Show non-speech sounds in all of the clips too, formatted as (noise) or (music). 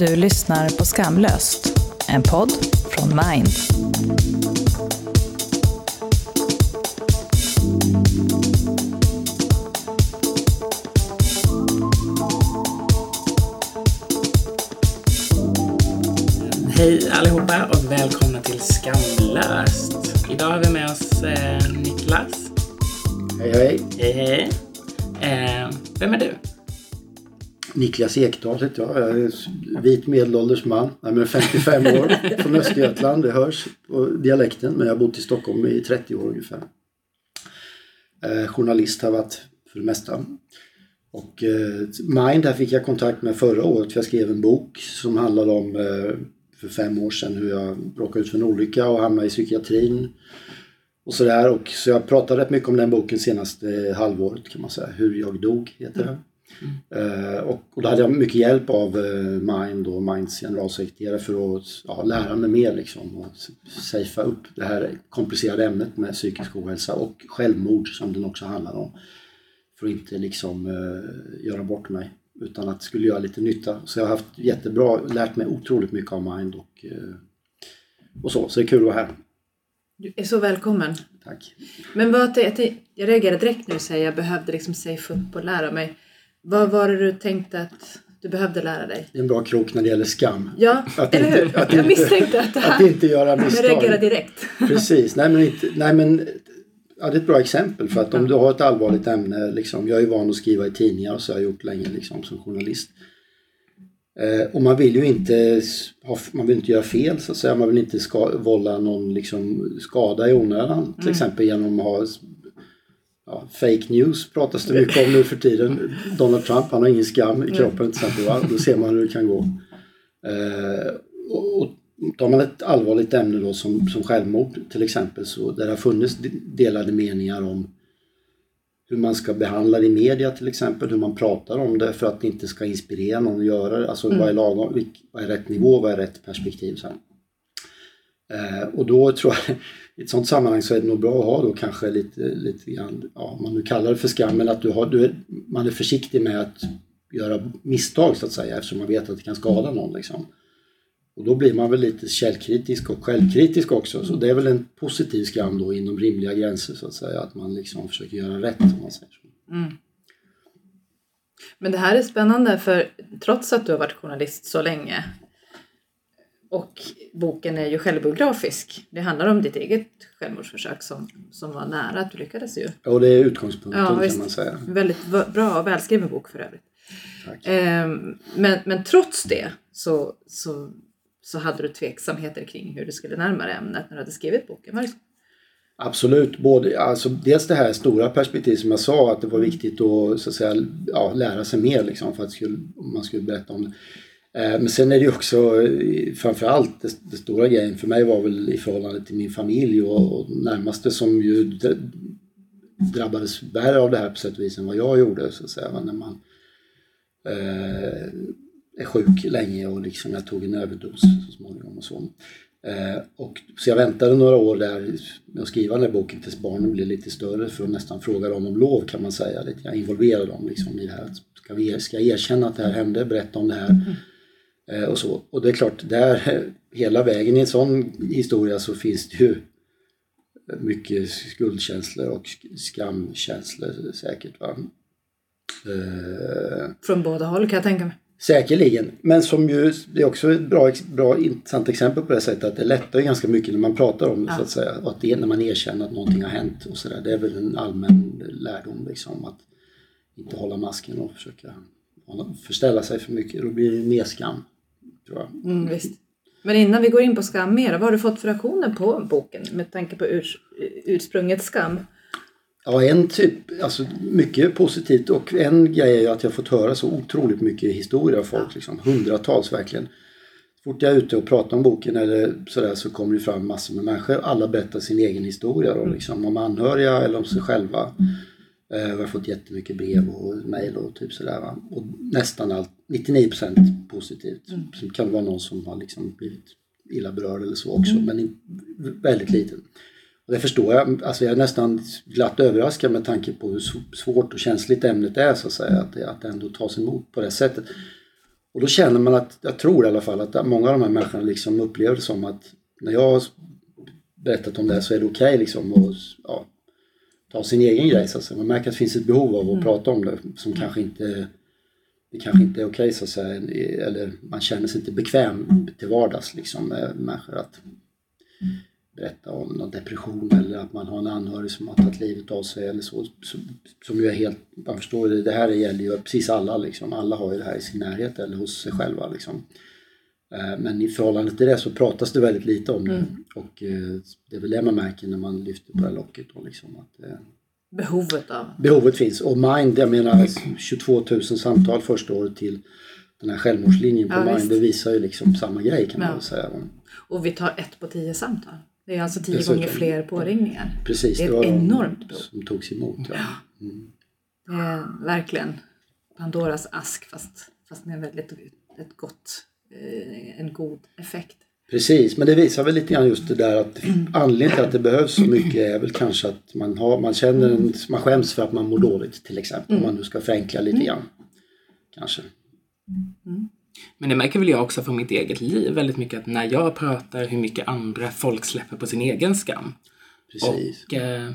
Du lyssnar på Skamlöst, en podd från Mind. Hej allihopa och välkomna till Skamlöst. Idag har vi med oss eh, Niklas. Hej hej! Hej hej. Eh, vem är du? Niklas Ekdahl heter jag. Jag är vit medelålders man. Jag är 55 år (laughs) från Östergötland. Det hörs på dialekten. Men jag har bott i Stockholm i 30 år ungefär. Eh, journalist har varit för det mesta. Och eh, Mind här fick jag kontakt med förra året. För jag skrev en bok som handlade om eh, för fem år sedan hur jag råkade ut för en olycka och hamnade i psykiatrin. Och sådär. Och så jag pratade rätt mycket om den boken senaste halvåret kan man säga. Hur jag dog heter den. Eh, och, och då hade jag mycket hjälp av eh, Mind och Minds generalsekreterare för att ja, lära mig mer liksom och safea upp det här komplicerade ämnet med psykisk ohälsa och självmord som den också handlar om. För att inte liksom eh, göra bort mig utan att det skulle göra lite nytta. Så jag har haft jättebra, lärt mig otroligt mycket av Mind och, eh, och så. Så det är kul att vara här. Du är så välkommen. Tack. Men vad, jag, jag, jag reagerade direkt när du säger jag behövde liksom safe upp och lära mig. Vad var det du tänkte att du behövde lära dig? Det är en bra krok när det gäller skam. Ja, Att eller inte- hur? att jag inte- misstänkte att det Att här... inte göra misstag. Jag direkt. (laughs) Precis, nej men, inte, nej men ja, det är ett bra exempel för att om du har ett allvarligt ämne, liksom, jag är van att skriva i tidningar och så har jag gjort länge liksom, som journalist. Eh, och man vill ju inte, ha, man vill inte göra fel så att säga, man vill inte ska, vålla någon liksom, skada i onödan. Till exempel genom att ha ja, fake news pratas det mycket om nu för tiden. Donald Trump, han har ingen skam i kroppen till exempel, va? då ser man hur det kan gå. Eh, och, och tar man ett allvarligt ämne då som, som självmord till exempel så där det har funnits de- delade meningar om hur man ska behandla det i media till exempel, hur man pratar om det för att det inte ska inspirera någon att göra det. Alltså vad, är lagom, vilk- vad är rätt nivå, vad är rätt perspektiv sen. Eh, och då tror jag, i ett sådant sammanhang så är det nog bra att ha då kanske lite, lite grann, ja, om man nu kallar det för skam, eller att du har, du är, man är försiktig med att göra misstag så att säga eftersom man vet att det kan skada någon. Liksom. Och då blir man väl lite källkritisk och självkritisk också. Så det är väl en positiv skam då inom rimliga gränser så att säga. Att man liksom försöker göra rätt om man säger så. Men det här är spännande för trots att du har varit journalist så länge och boken är ju självbiografisk. Det handlar om ditt eget självmordsförsök som, som var nära att du lyckades ju. Och det är utgångspunkten Ja, kan man säga. Väldigt bra och välskriven bok för övrigt. Tack. Ehm, men, men trots det så, så, så hade du tveksamheter kring hur du skulle närma dig ämnet när du hade skrivit boken. Var det? Absolut, både, alltså, dels det här stora perspektivet som jag sa att det var viktigt att, så att säga, ja, lära sig mer liksom, för att skulle, om man skulle berätta om det. Eh, men sen är det ju också eh, framförallt det, det stora grejen för mig var väl i förhållande till min familj och, och närmaste som ju drabbades värre av det här på sätt och vis än vad jag gjorde så att säga. När man eh, är sjuk länge och liksom jag tog en överdos så småningom och så. Eh, och, så jag väntade några år där med att skriva den här boken tills barnen blev lite större för att nästan fråga dem om lov kan man säga. Lite, jag involverade dem liksom i det här. Ska, vi, ska jag erkänna att det här hände? Berätta om det här. Mm. Eh, och så. Och det är klart, där (laughs) hela vägen i en sån historia så finns det ju mycket skuldkänslor och sk- skamkänslor säkert. Va? Eh, Från båda håll kan jag tänka mig. Säkerligen, men som ju, det är också ett bra, bra intressant exempel på det sättet att det lättar ju ganska mycket när man pratar om det Ja. så att säga. Och att det är när man erkänner att någonting har hänt och sådär. Det är väl en allmän lärdom liksom att inte hålla masken och försöka förställa sig för mycket. Då blir det mer skam, tror jag. Mm, visst. Men innan vi går in på skam mer, vad har du fått för reaktioner på boken med tanke på urs, ursprunget skam? Ja, en typ, alltså mycket positivt och en grej är ju att jag fått höra så otroligt mycket historier av folk, liksom, hundratals verkligen. Så fort jag är ute och pratar om boken eller sådär så kommer det fram massor med människor. Alla berättar sin egen historia då, liksom, om anhöriga eller om sig själva. Eh, jag har fått jättemycket brev och mejl och typ sådär. Va? Och nästan allt, 99% positivt. Sen kan det vara någon som har liksom blivit illa berörd eller så också, men in, väldigt liten. Och det förstår jag. Alltså jag är nästan glatt överraskad med tanke på hur sv- svårt och känsligt ämnet är så att säga. Att det, att det ändå tas emot på det sättet. Och då känner man att, jag tror i alla fall att många av de här människorna liksom upplever det som att när jag har berättat om det så är det okej okay liksom att ja, ta sin egen grej så att säga. Man märker att det finns ett behov av att mm. prata om det som kanske inte det kanske inte är okej okay, så att säga eller man känner sig inte bekväm till vardags liksom med människor att berätta om någon depression eller att man har en anhörig som har tagit livet av sig eller så. Som ju är helt, man förstår det, det här gäller ju precis alla liksom. Alla har ju det här i sin närhet eller hos sig själva liksom. Eh, men i förhållande till det så pratas det väldigt lite om det. Mm. Och eh, det är väl det man märker när man lyfter på det locket då liksom. Att, eh, Behovet av? Behovet finns. Och Mind, jag menar 22 000 samtal första året till den här självmordslinjen på ja, Mind, visst. det visar ju liksom samma grej kan ja. man väl säga. Och vi tar ett på tio samtal. Det är alltså tio Dessutom. gånger fler påringningar. Precis, det är ett det enormt behov. Som togs emot. Ja. Mm. Det är verkligen Pandoras ask fast, fast med väldigt ett gott, en god effekt. Precis, men det visar väl lite grann just det där att anledningen till att det behövs så mycket är väl kanske att man, har, man känner en, man skäms för att man mår dåligt till exempel. Om man nu ska förenkla lite grann. Kanske. Mm. Men det märker väl jag också från mitt eget liv väldigt mycket att när jag pratar hur mycket andra folk släpper på sin egen skam. Precis. Och eh,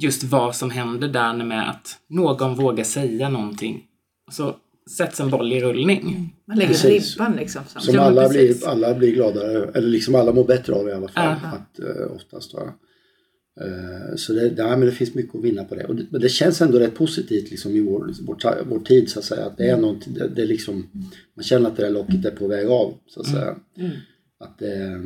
just vad som händer där med att någon vågar säga någonting. Så sätts en boll i rullning. Mm. Man lägger precis. ribban liksom. Som alla blir, alla blir gladare, eller liksom alla mår bättre av i alla fall. Att, eh, oftast. Va? Eh, så det, ja, men det finns mycket att vinna på det. Och det, men det känns ändå rätt positivt liksom, i vår, vår, vår tid så att säga. Att det är något, det, det liksom, man känner att det där locket är på väg av så att säga. Mm. Att det,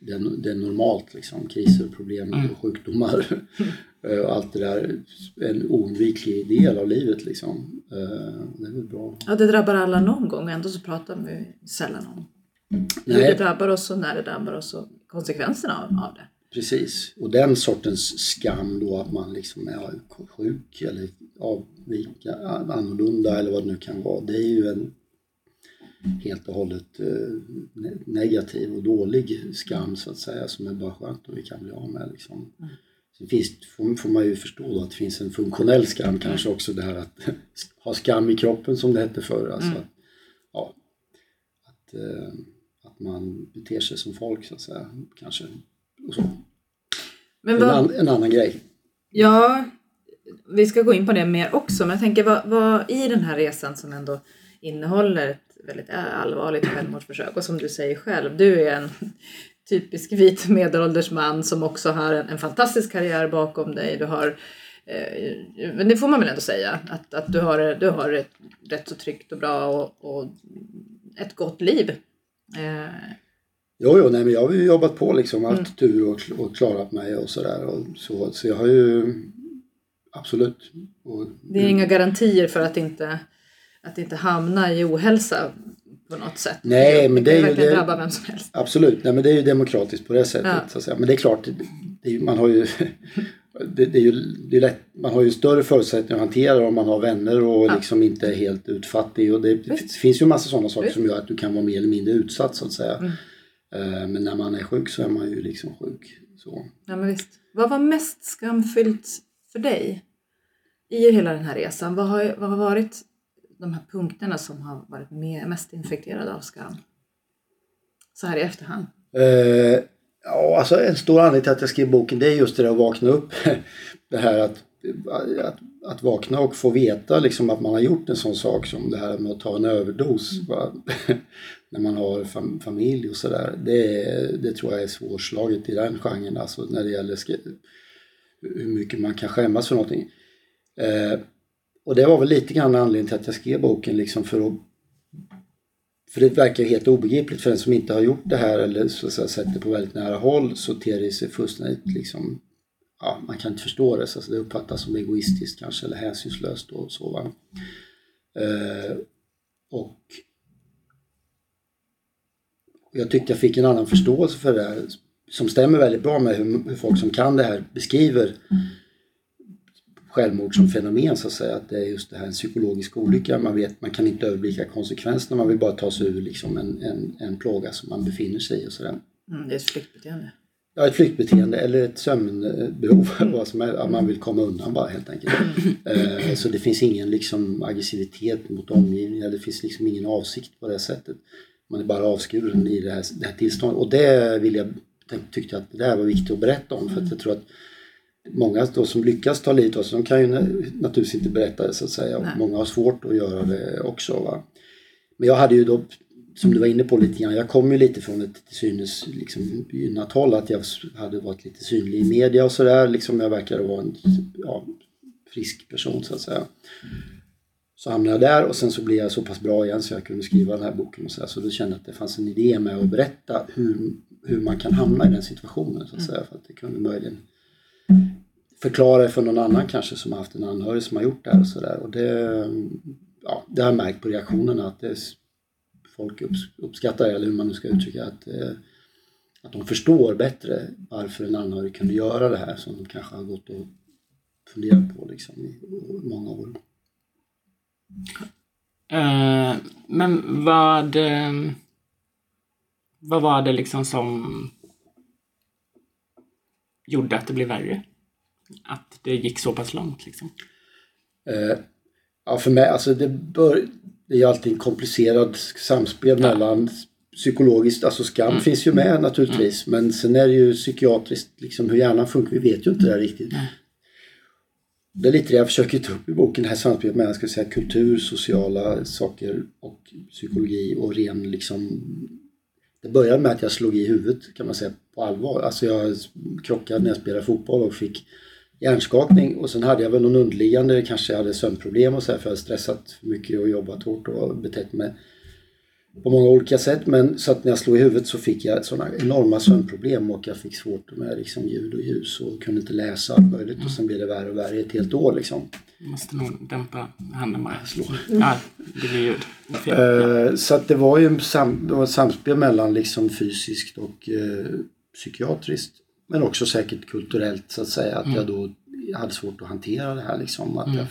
det, är, det är normalt liksom. Kriser, problem mm. och sjukdomar. (laughs) Eh, och allt det där är en oundviklig del av livet liksom. Eh, det är väl bra. Ja, det drabbar alla någon gång. Ändå så pratar vi sällan om hur det drabbar oss och när det drabbar oss och konsekvenserna av det. Precis, och den sortens skam då att man liksom är sjuk eller avvika, annorlunda eller vad det nu kan vara. Det är ju en helt och hållet eh, negativ och dålig skam så att säga som är bara skönt och vi kan bli av med. Liksom. Mm. Finns, får, man ju förstå då att det finns en funktionell skam mm. kanske också det här att (laughs) ha skam i kroppen som det hette förr. Alltså mm. att, ja, att, eh, att man beter sig som folk så att säga kanske. Men vad, en, an, en, annan grej. Ja, vi ska gå in på det mer också, men jag tänker vad, vad i den här resan som ändå innehåller ett väldigt allvarligt självmordsförsök och som du säger själv, du är en typisk vit medelålders man som också har en, en fantastisk karriär bakom dig. Du har eh, men det får man väl ändå säga, att, att du har, du har ett rätt så tryggt och bra och, och ett gott liv. Eh, Jo, jo nej, men jag har ju jobbat på liksom, haft mm. tur och, och klarat mig och sådär. Så, så jag har ju absolut. Och, det är inga garantier för att inte, att inte hamna i ohälsa på något sätt. Nej, men det, det är ju det, drabba vem som helst. Absolut, nej men det är ju demokratiskt på det sättet. Ja. Så att säga. Men det är klart, det är, man har ju (laughs) det, det, är ju det är lätt, man har ju större förutsättningar att hantera det om man har vänner och ja. liksom inte är helt utfattig. Och det, det finns ju massa sådana saker Visst. som gör att du kan vara mer eller mindre utsatt så att säga. Mm. Eh, men när man är sjuk så är man ju liksom sjuk. Så. Ja, men visst. Vad var mest skamfyllt för dig i hela den här resan? Vad har, vad har varit de här punkterna som har varit mest infekterade av skam? Så här i efterhand. Eh, ja, alltså en stor anledning till att jag skrev boken det är just det där att vakna upp. (laughs) det här att, att, att vakna och få veta liksom att man har gjort en sån sak som det här med att ta en överdos. Mm. (laughs) när man har fam familj och sådär. Det, det tror jag är svårslaget i den genren, alltså när det gäller hur mycket man kan skämmas för någonting. Eh, och det var väl lite grann anledningen till att jag skrev boken liksom för att för det verkar helt obegripligt för den som inte har gjort det här eller så att säga, sett det på väldigt nära håll så ter det sig fullständigt liksom Ja, man kan inte förstå det, så det uppfattas som egoistiskt kanske eller hänsynslöst och så. Va? Eh, och jag tyckte jag fick en annan förståelse för det här som stämmer väldigt bra med hur, hur folk som kan det här beskriver självmord som fenomen så att säga. Att det är just det här en psykologisk olycka. Man, vet, man kan inte överblicka konsekvenserna. Man vill bara ta sig ur liksom en, en, en plåga som man befinner sig i och sådär. Mm, det är ett flyktbeteende. Ja, ett flyktbeteende eller ett sömnbehov. (laughs) Vad som är, att man vill komma undan bara helt enkelt. Eh, så det finns ingen liksom aggressivitet mot omgivningen. Det finns liksom ingen avsikt på det sättet. Man är bara avskuren i det här, det här tillståndet. Och det vill jag, tyckte jag att det där var viktigt att berätta om. För att jag tror att många då som lyckas ta livet av sig, de kan ju naturligtvis inte berätta det så att säga. Och många har svårt att göra det också. Va? Men jag hade ju då som du var inne på lite grann, jag kom ju lite från ett till synes liksom, gynnat håll. Att jag hade varit lite synlig i media och sådär. Liksom jag verkade vara en ja, frisk person så att säga. Så hamnade jag där och sen så blev jag så pass bra igen så jag kunde skriva den här boken. Och så, så då kände jag att det fanns en idé med att berätta hur, hur man kan hamna i den situationen. Så att säga, för att det kunde möjligen förklara det för någon annan kanske som har haft en anhörig som har gjort det här och sådär. Och det, ja, det har jag märkt på reaktionerna att det folk uppskattar det, eller hur man nu ska uttrycka att, eh, att de förstår bättre varför en anhörig kunde göra det här som de kanske har gått och funderat på liksom, i många år. Uh, men vad, eh, vad var det liksom som gjorde att det blev värre? Att det gick så pass långt liksom? Uh, ja, för mig, alltså det, bör, det är alltid en komplicerad samspel ja. mellan psykologiskt, alltså skam mm. finns ju med naturligtvis mm. men sen är det ju psykiatriskt, liksom hur hjärnan funkar, vi vet ju inte det riktigt. Mm. Det är lite det jag försöker ta upp i boken, det här samspelet mellan ska säga, kultur, sociala saker och psykologi och ren liksom det började med att jag slog i huvudet kan man säga på allvar. Alltså jag krockade när jag spelade fotboll och fick hjärnskakning och sen hade jag väl någon underliggande, kanske jag hade sömnproblem och så här för jag hade stressat för mycket och jobbat hårt och betett mig på många olika sätt. Men så att när jag slog i huvudet så fick jag sådana enorma sömnproblem och jag fick svårt med liksom ljud och ljus och kunde inte läsa allt möjligt och sen blev det värre och värre i ett helt år liksom. Måste nog dämpa handen bara. Slå. Ja, det blir ljud. Uh, så att det var ju en sam, var ett samspel mellan liksom fysiskt och uh, psykiatriskt. Men också säkert kulturellt så att säga. Att mm. jag då hade svårt att hantera det här liksom. Att mm. jag,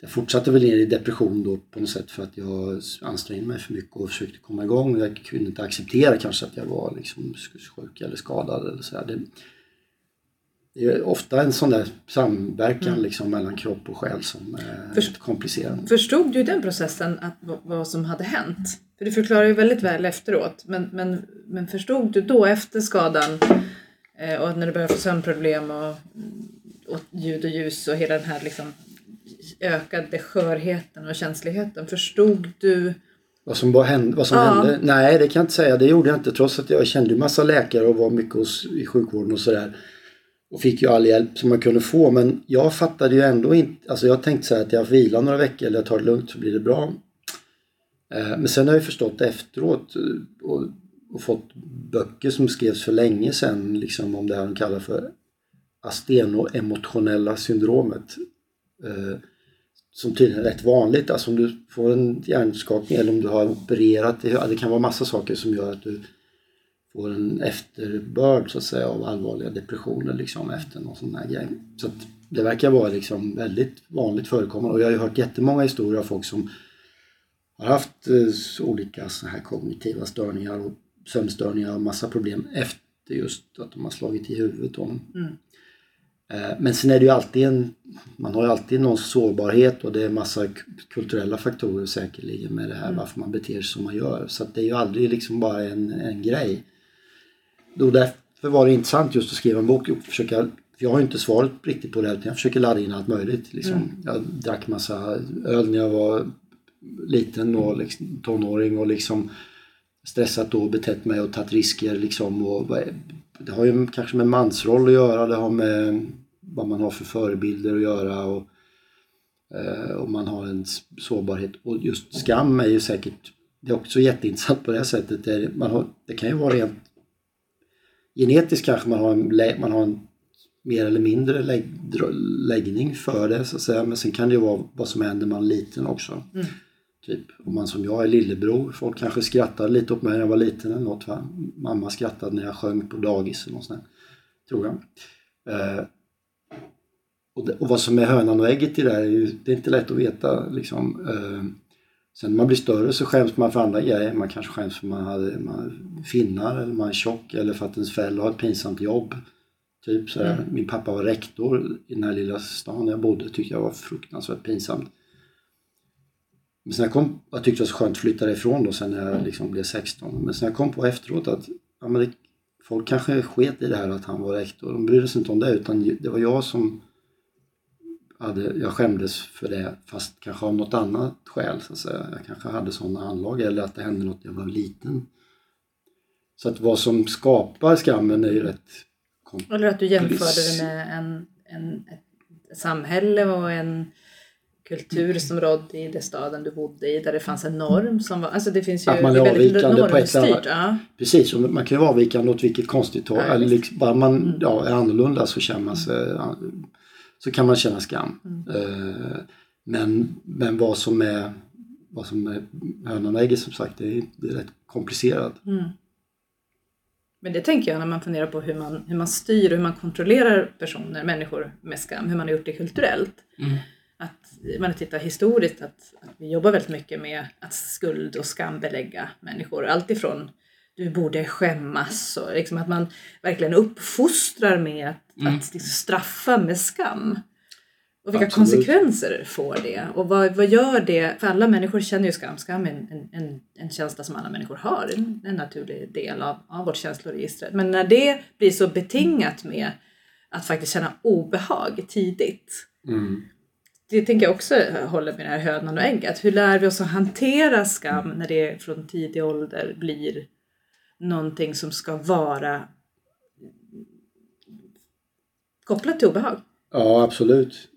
jag fortsatte väl ner i depression då på något sätt för att jag ansträngde mig för mycket och försökte komma igång. Jag kunde inte acceptera kanske att jag var liksom sjuk eller skadad eller så det, det, är ofta en sån där samverkan mm. liksom mellan kropp och själ som är Först, komplicerad. Förstod du den processen, att, vad som hade hänt? För du förklarar ju väldigt väl efteråt. Men, men, men förstod du då efter skadan Eh, och när du börjar få sömnproblem och, och ljud och ljus och hela den här liksom ökade skörheten och känsligheten. Förstod du vad som, vad hände, vad som ja. hände? Nej, det kan jag inte säga. Det gjorde jag inte trots att jag kände massa läkare och var mycket hos, i sjukvården och sådär. Och fick ju all hjälp som man kunde få. Men jag fattade ju ändå inte. Alltså jag tänkte så här att jag vilar några veckor eller jag tar det lugnt så blir det bra. Eh, men sen har jag förstått efteråt eh, och och fått böcker som skrevs för länge sedan liksom om det här de kallar för astenoemotionella syndromet. Eh, som tydligen är rätt vanligt. Alltså om du får en hjärnskakning eller om du har opererat. Det, det kan vara massa saker som gör att du får en efterbörd så att säga av allvarliga depressioner liksom efter någon sån här grej. Så det verkar vara liksom väldigt vanligt förekommande och jag har ju hört jättemånga historier av folk som har haft eh, olika så här kognitiva störningar och sömnstörningar och massa problem efter just att de har slagit i huvudet. Mm. Eh, men sen är det ju alltid en, man har ju alltid någon sårbarhet och det är massa kulturella faktorer säkerligen med det här mm. varför man beter sig som man gör. Så det är ju aldrig liksom bara en, en grej. Då därför var det intressant just att skriva en bok och försöka, för jag har ju inte svaret riktigt på det utan jag försöker ladda in allt möjligt. Liksom. Mm. Jag drack massa öl när jag var liten och liksom, tonåring och liksom stressat då, betett mig och tagit risker liksom. Och, det har ju kanske med mansroll att göra, det har med vad man har för förebilder att göra och eh, om man har en sårbarhet. Och just skam är ju säkert, det är också jätteintressant på det sättet. Det, man har, det kan ju vara rent genetiskt kanske man har en, man har en mer eller mindre lägg, läggning för det så att säga. Men sen kan det ju vara vad som händer när man är liten också. Mm. Typ om man som jag är lillebror, folk kanske skrattade lite åt mig när jag var liten eller något. Va? Mamma skrattade när jag sjöng på dagis eller något sånt tror jag. Eh, och, det, och, vad som är hönan och ägget i det där, är ju, det är inte lätt att veta liksom. Eh, Sen när man blir större så skäms man för andra grejer. Man kanske skäms för att man hade man finnar eller man är tjock eller för att ens föräldrar har ett pinsamt jobb. Typ så Mm. Min pappa var rektor i den här lilla stan där jag bodde. tyckte jag var fruktansvärt pinsamt. Men sen jag kom, jag tyckte det var så skönt att flytta därifrån då sen när jag liksom blev 16. Men sen jag kom på efteråt att ja, men det, folk kanske sket i det här att han var rektor. De brydde sig inte om det utan det var jag som hade, jag skämdes för det fast kanske av något annat skäl så att säga. Jag kanske hade sådana anlag eller att det hände något när jag var liten. Så att vad som skapar skammen är ju rätt kom- Eller att du jämförde det med en, en, ett samhälle och en kultur som rådde i den staden du bodde i där det fanns en norm som var, alltså det finns ju Att man är avvikande på ett annat- Ja. Precis, och man kan ju vara avvikande åt vilket konstigt håll. Ja, eller liksom, bara man ja, är annorlunda så känner man sig, så kan man känna skam. Eh, Men, men vad som är vad som är hönan och ägget som sagt, det är, det är rätt komplicerat. Mm. Men det tänker jag när man funderar på hur man, hur man styr och hur man kontrollerar personer, människor med skam, hur man har gjort det kulturellt. Mm. Att man tittar historiskt att, att vi jobbar väldigt mycket med att skuld och skam belägga människor. Alltifrån du borde skämmas och liksom att man verkligen uppfostrar med att, Mm. att liksom straffa med skam. Och vilka Absolut. konsekvenser får det? Och vad, vad gör det? För alla människor känner ju skam. Skam är en, en, en, känsla som alla människor har. En, en naturlig del av, av vårt känsloregister. Men när det blir så betingat med att faktiskt känna obehag tidigt. Mm. Det tänker jag också håller med det här hönan och ägget. Hur lär vi oss att hantera skam när det från tidig ålder blir någonting som ska vara kopplat till obehag? Ja, absolut.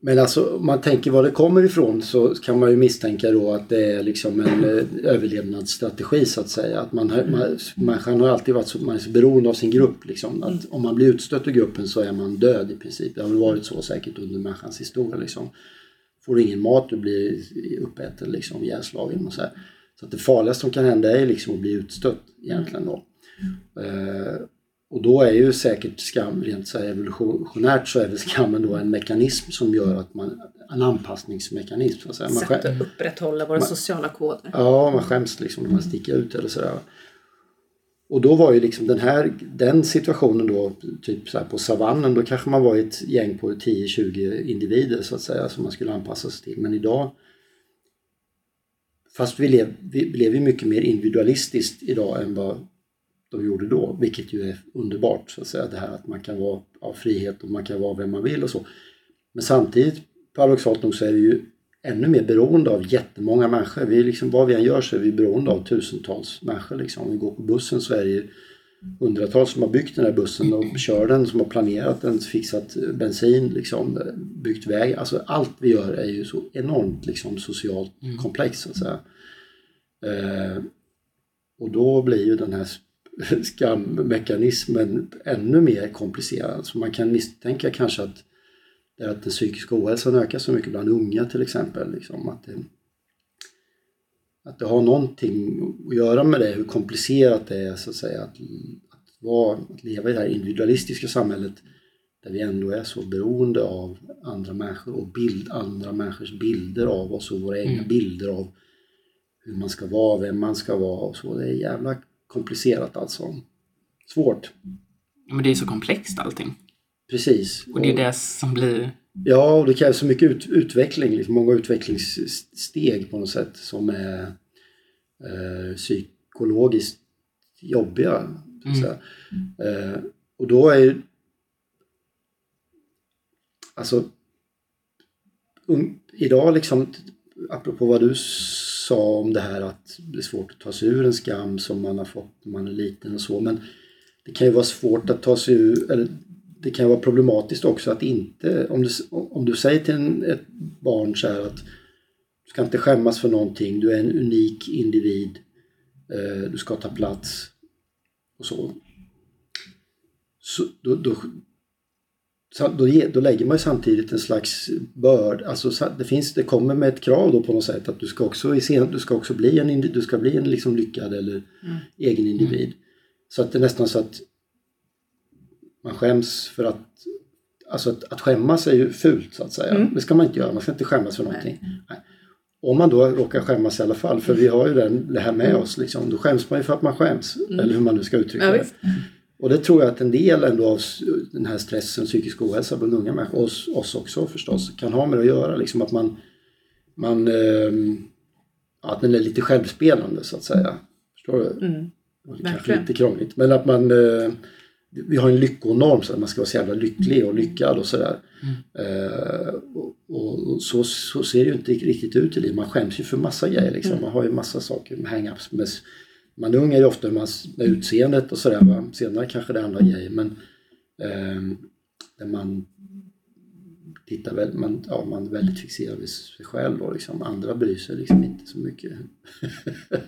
Men alltså om man tänker var det kommer ifrån så kan man ju misstänka då att det är liksom en eh, överlevnadsstrategi så att säga. Att man, har- man, människan har alltid varit så, man är så beroende av sin grupp. Liksom. Att om man blir utstött ur gruppen så är man död i princip. Det har väl varit så säkert under människans historia. Liksom. Får du ingen mat, du blir uppäten, liksom, ihjälslagen och så här. Så att det farligaste som kan hända är liksom att bli utstött egentligen då. Eh, och då är ju säkert skam, rent så här evolutionärt så är väl skammen då en mekanism som gör att man, en anpassningsmekanism så att säga. Man Sätt att upprätthålla våra sociala koder. ja, man skäms liksom när man sticker ut eller sådär. Och då var ju liksom den här, den situationen då, typ så här på savannen, då kanske man var ett gäng på 10-20 individer så att säga som man skulle anpassa sig till. Men idag, fast vi lever vi lever ju mycket mer individualistiskt idag än vad de gjorde då, vilket ju är underbart så att säga. Det här att man kan vara av frihet och man kan vara vem man vill och så. Men samtidigt, paradoxalt nog, så är vi ju ännu mer beroende av jättemånga människor. Vi liksom, vad vi än gör så är vi beroende av tusentals människor. Liksom. Om vi går på bussen så är det ju hundratals som har byggt den här bussen och kör den, som har planerat den, fixat bensin, liksom, byggt väg. Alltså allt vi gör är ju så enormt liksom, socialt komplext så att säga. Eh, och då blir ju den här (laughs) skammekanismen ännu mer komplicerad. Så man kan misstänka kanske att, att den psykiska ohälsan ökar så mycket bland unga till exempel. Liksom, att, det, att det har någonting att göra med det, hur komplicerat det är så att säga att, att, vara, att leva i det här individualistiska samhället där vi ändå är så beroende av andra människor och bild, andra människors bilder av oss och våra egna Mm. bilder av hur man ska vara, vem man ska vara och så. Det är jävla komplicerat alltså. Svårt. Men det är så komplext allting. Precis. Och det är det som blir... Ja, och det krävs så mycket ut, utveckling, liksom många utvecklingssteg på något sätt som är eh, psykologiskt jobbiga. Mm. Eh, och då är alltså um, idag liksom apropå vad du sa om det här att det är svårt att ta sig ur en skam som man har fått när man är liten och så men det kan ju vara svårt att ta sig ur eller det kan vara problematiskt också att inte om du, om du säger till en, ett barn så här att du ska inte skämmas för någonting, du är en unik individ, eh, du ska ta plats och så. så då, då, då, då lägger man ju samtidigt en slags börd, alltså det, finns, det kommer med ett krav då på något sätt att du ska också, du ska också bli en, du ska bli en liksom lyckad eller egen individ. Så att det är nästan så att skäms för att alltså att, att skämmas är ju fult så att säga. Mm. Det ska man inte göra, man ska inte skämmas för någonting. Nej. Om man då råkar skämmas i alla fall, för vi har ju den, det här med oss liksom. Då skäms man ju för att man skäms. Eller hur man nu ska uttrycka Mm. Ja, det. visst. Och det tror jag att en del ändå av den här stressen, psykisk ohälsa bland unga människor, oss, oss också förstås, kan ha med det att göra. Liksom att man, man ja, att den är lite självspelande så att säga. Förstår du? Mm. Kanske lite krångligt. Men att man, eh, vi har en lyckonorm så att man ska vara så jävla lycklig och lyckad och sådär. Eh, och, och, så, så ser det ju inte riktigt ut i livet. Man skäms ju för massa grejer liksom. Man har ju massa saker hang-ups. Med, man är ung är ju ofta med, med utseendet och sådär. Senare kanske det är andra grejer. Men eh, där man tittar väl, man, ja, man är väldigt fixerad vid sig själv och liksom, andra bryr sig liksom inte så mycket.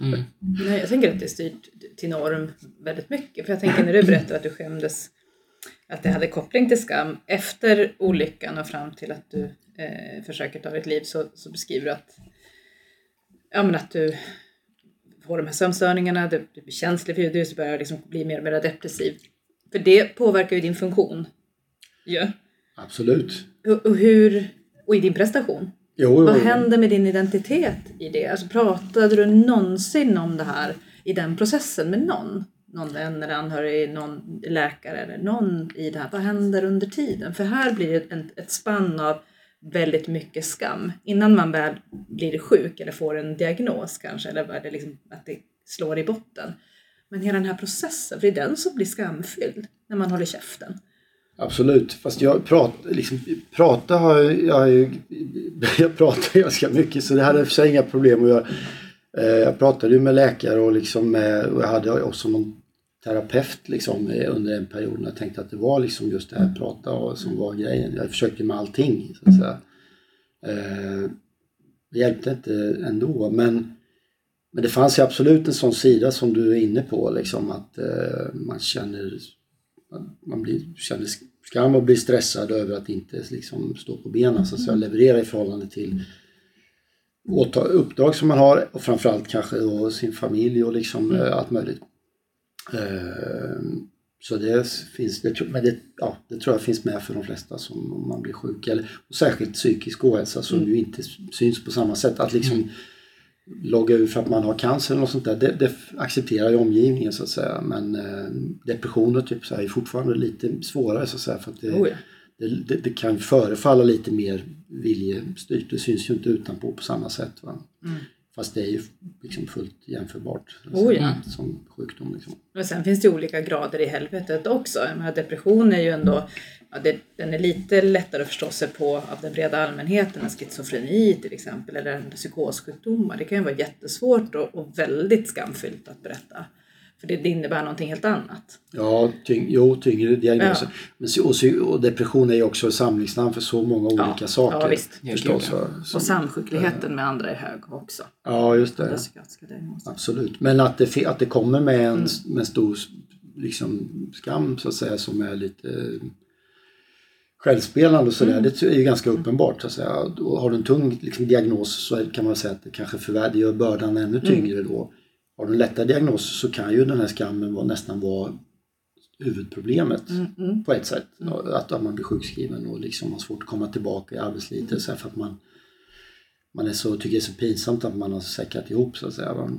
Mm. Nej, jag tänker att det är styrt till norm väldigt mycket. För jag tänker när du berättar att du skämdes, att det hade koppling till skam efter olyckan och fram till att du eh, försöker ta ditt liv så, så beskriver du att, ja, men att du får de här sömnstörningarna, du, du blir känslig för ljud, du börjar liksom bli mer och mer depressiv. För det påverkar ju din funktion. Ja. Absolut. Och, hur, och i din prestation. Jo, jo, Vad jo. händer med din identitet i det? Alltså, pratade du någonsin om det här i den processen med någon? Någon vän eller anhörig, någon läkare eller någon i det här. Vad händer under tiden? För här blir det en, ett spann av väldigt mycket skam. Innan man väl blir sjuk eller får en diagnos kanske. Eller det liksom, att det slår i botten. Men hela den här processen, för det är den som blir skamfylld när man håller käften. Absolut, fast jag pratar, liksom, prata har jag, jag, (laughs) jag pratar ganska mycket så det hade i och för sig inga problem att göra. Eh, jag pratade ju med läkare och, liksom med, och jag hade också någon terapeut liksom, under en period när jag tänkte att det var liksom just det här att prata och, som var grejen. Jag försökte med allting så att säga. Eh, det hjälpte inte ändå men, men det fanns ju absolut en sån sida som du är inne på liksom att eh, man känner man blir, känner skam och blir stressad över att inte liksom stå på benen så att säga, leverera i förhållande till uppdrag som man har och framförallt kanske då sin familj och liksom eh, allt möjligt. Eh, så det finns, det, men det, ja, det tror jag finns med för de flesta som om man blir sjuk. Eller, och särskilt psykisk ohälsa som ju inte syns på samma sätt. Att liksom logga ur för att man har cancer eller något sånt där. Det, det accepterar ju omgivningen så att säga. Men eh, depressioner typ så här är fortfarande lite svårare så att säga. För att det, Oh ja. det, det, kan förefalla lite mer viljestyrt. Det syns ju inte utanpå på samma sätt. Va? Fast det är ju liksom fullt jämförbart. Oh ja. som sjukdom. Liksom. Men sen finns det olika grader i helvetet också. Depression är ju ändå, ja, det, den är lite lättare att förstå sig på av den breda allmänheten än schizofreni till exempel, eller psykossjukdomar. Det kan ju vara jättesvårt och, och väldigt skamfyllt att berätta. För det, det innebär någonting helt annat. Ja, tyng, jo, tyngre diagnoser. Ja. Men, och, och depression är ju också ett samlingsnamn för så många olika Ja, saker. ja, visst. Förstås, va? Som- Och samsjukligheten med andra är hög också. ja, just det. Absolut. Men att det, att det kommer med Mm. en, med en stor liksom, skam så att säga som är lite eh, självspelande och sådär. Mm. Det är ju ganska uppenbart så att säga. Och har du en tung liksom, diagnos så kan man säga att det kanske förvär- det gör bördan ännu Mm. tyngre då. Har du en lättare diagnos så kan ju den här skammen vara, nästan vara huvudproblemet Mm, på ett sätt. Att, att man blir sjukskriven och liksom har svårt att komma tillbaka i arbetslivet så här, för att man, man är så, tycker det är så pinsamt att man har säckrat ihop så att säga.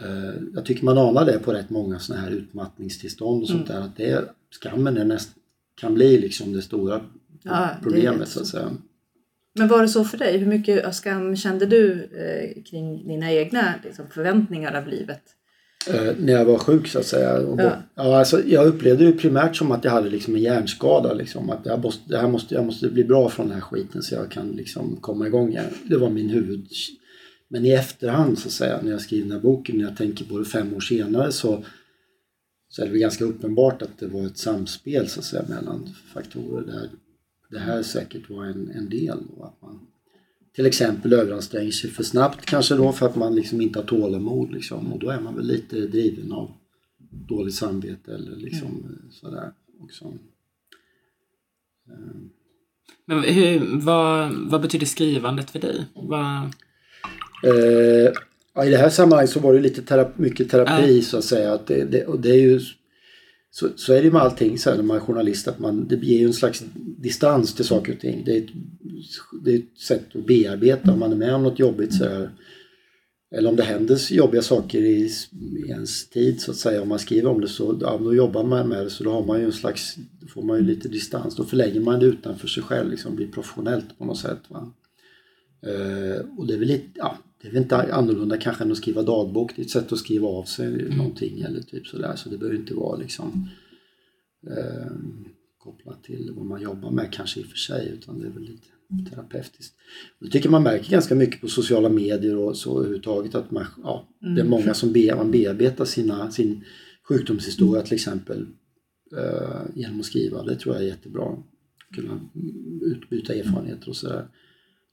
Eh, Jag tycker man anar det på rätt många sådana här utmattningstillstånd och sånt där. Att det är, skammen är näst, kan bli liksom det stora Ja, det problemet så. så att säga. Men var det så för dig? Hur mycket skam kände du eh, kring dina egna liksom, förväntningar av livet? Eh, när jag var sjuk så att säga. Och Ja. ja. Alltså, jag upplevde det primärt som att jag hade liksom en hjärnskada. Liksom, att jag måste, det här måste, jag måste bli bra från den här skiten så jag kan liksom komma igång igen. Det var min huvud... Men i efterhand så att säga, när jag skriver den här boken, när jag tänker på det fem år senare så, så är det väl ganska uppenbart att det var ett samspel så att säga mellan faktorer där det här säkert var en, en del. Då, att man till exempel överanstränger sig för snabbt kanske då för att man liksom inte har tålamod liksom. Och då är man väl lite driven av dåligt samvete eller liksom eh, sådär också. Men hur, vad, vad betyder skrivandet för dig? Vad, Eh, ja, I det här sammanhanget så var det lite terapi, mycket terapi så att säga. Att det, det, och det är ju så, så är det med allting så här när man är journalist att man, det ger ju en slags distans till saker och ting. Det är ett, det är ett sätt att bearbeta om man är med om något jobbigt så här, eller om det händer jobbiga saker i, i ens tid så att säga, om man skriver om det så ja, då jobbar man med det så då har man ju en slags, då får man ju lite distans, då förlägger man det utanför sig själv, liksom blir professionellt på något sätt. Va? Eh, och det är väl lite, ja, det är väl inte annorlunda kanske än att skriva dagbok, det är ett sätt att skriva av sig mm. någonting eller typ sådär, så det behöver inte vara liksom eh, kopplat till vad man jobbar med kanske i och för sig, utan det är väl lite terapeutiskt. Jag tycker man märker ganska mycket på sociala medier och så överhuvudtaget att man, ja, mm. det är många som be, man bearbetar sina, sin sjukdomshistoria till exempel eh, genom att skriva. Det tror jag är jättebra. Kunna utbyta erfarenheter och sådär.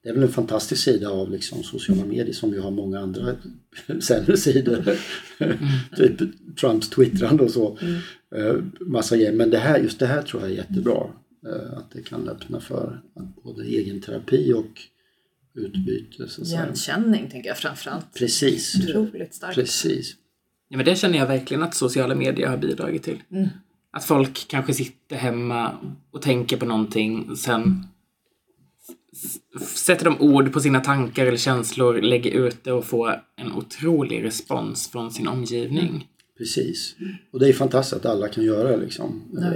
Det är väl en fantastisk sida av liksom sociala medier som ju har många andra (laughs) sämre sidor. Mm. (laughs) typ Trumps twittrande och så. Mm. Eh, massa grejer. Men det här, just det här tror jag är jättebra. Eh, att det kan öppna för både egen terapi och utbyte. Så Igenkänning tänker jag framförallt. Precis. Otroligt starkt. Precis. Ja, men det känner jag verkligen att sociala medier har bidragit till. Mm. Att folk kanske sitter hemma och tänker på någonting sen sätter de ord på sina tankar eller känslor, lägger ut det och får en otrolig respons från sin omgivning. Mm. Precis. Och det är fantastiskt att alla kan göra det liksom. Ja,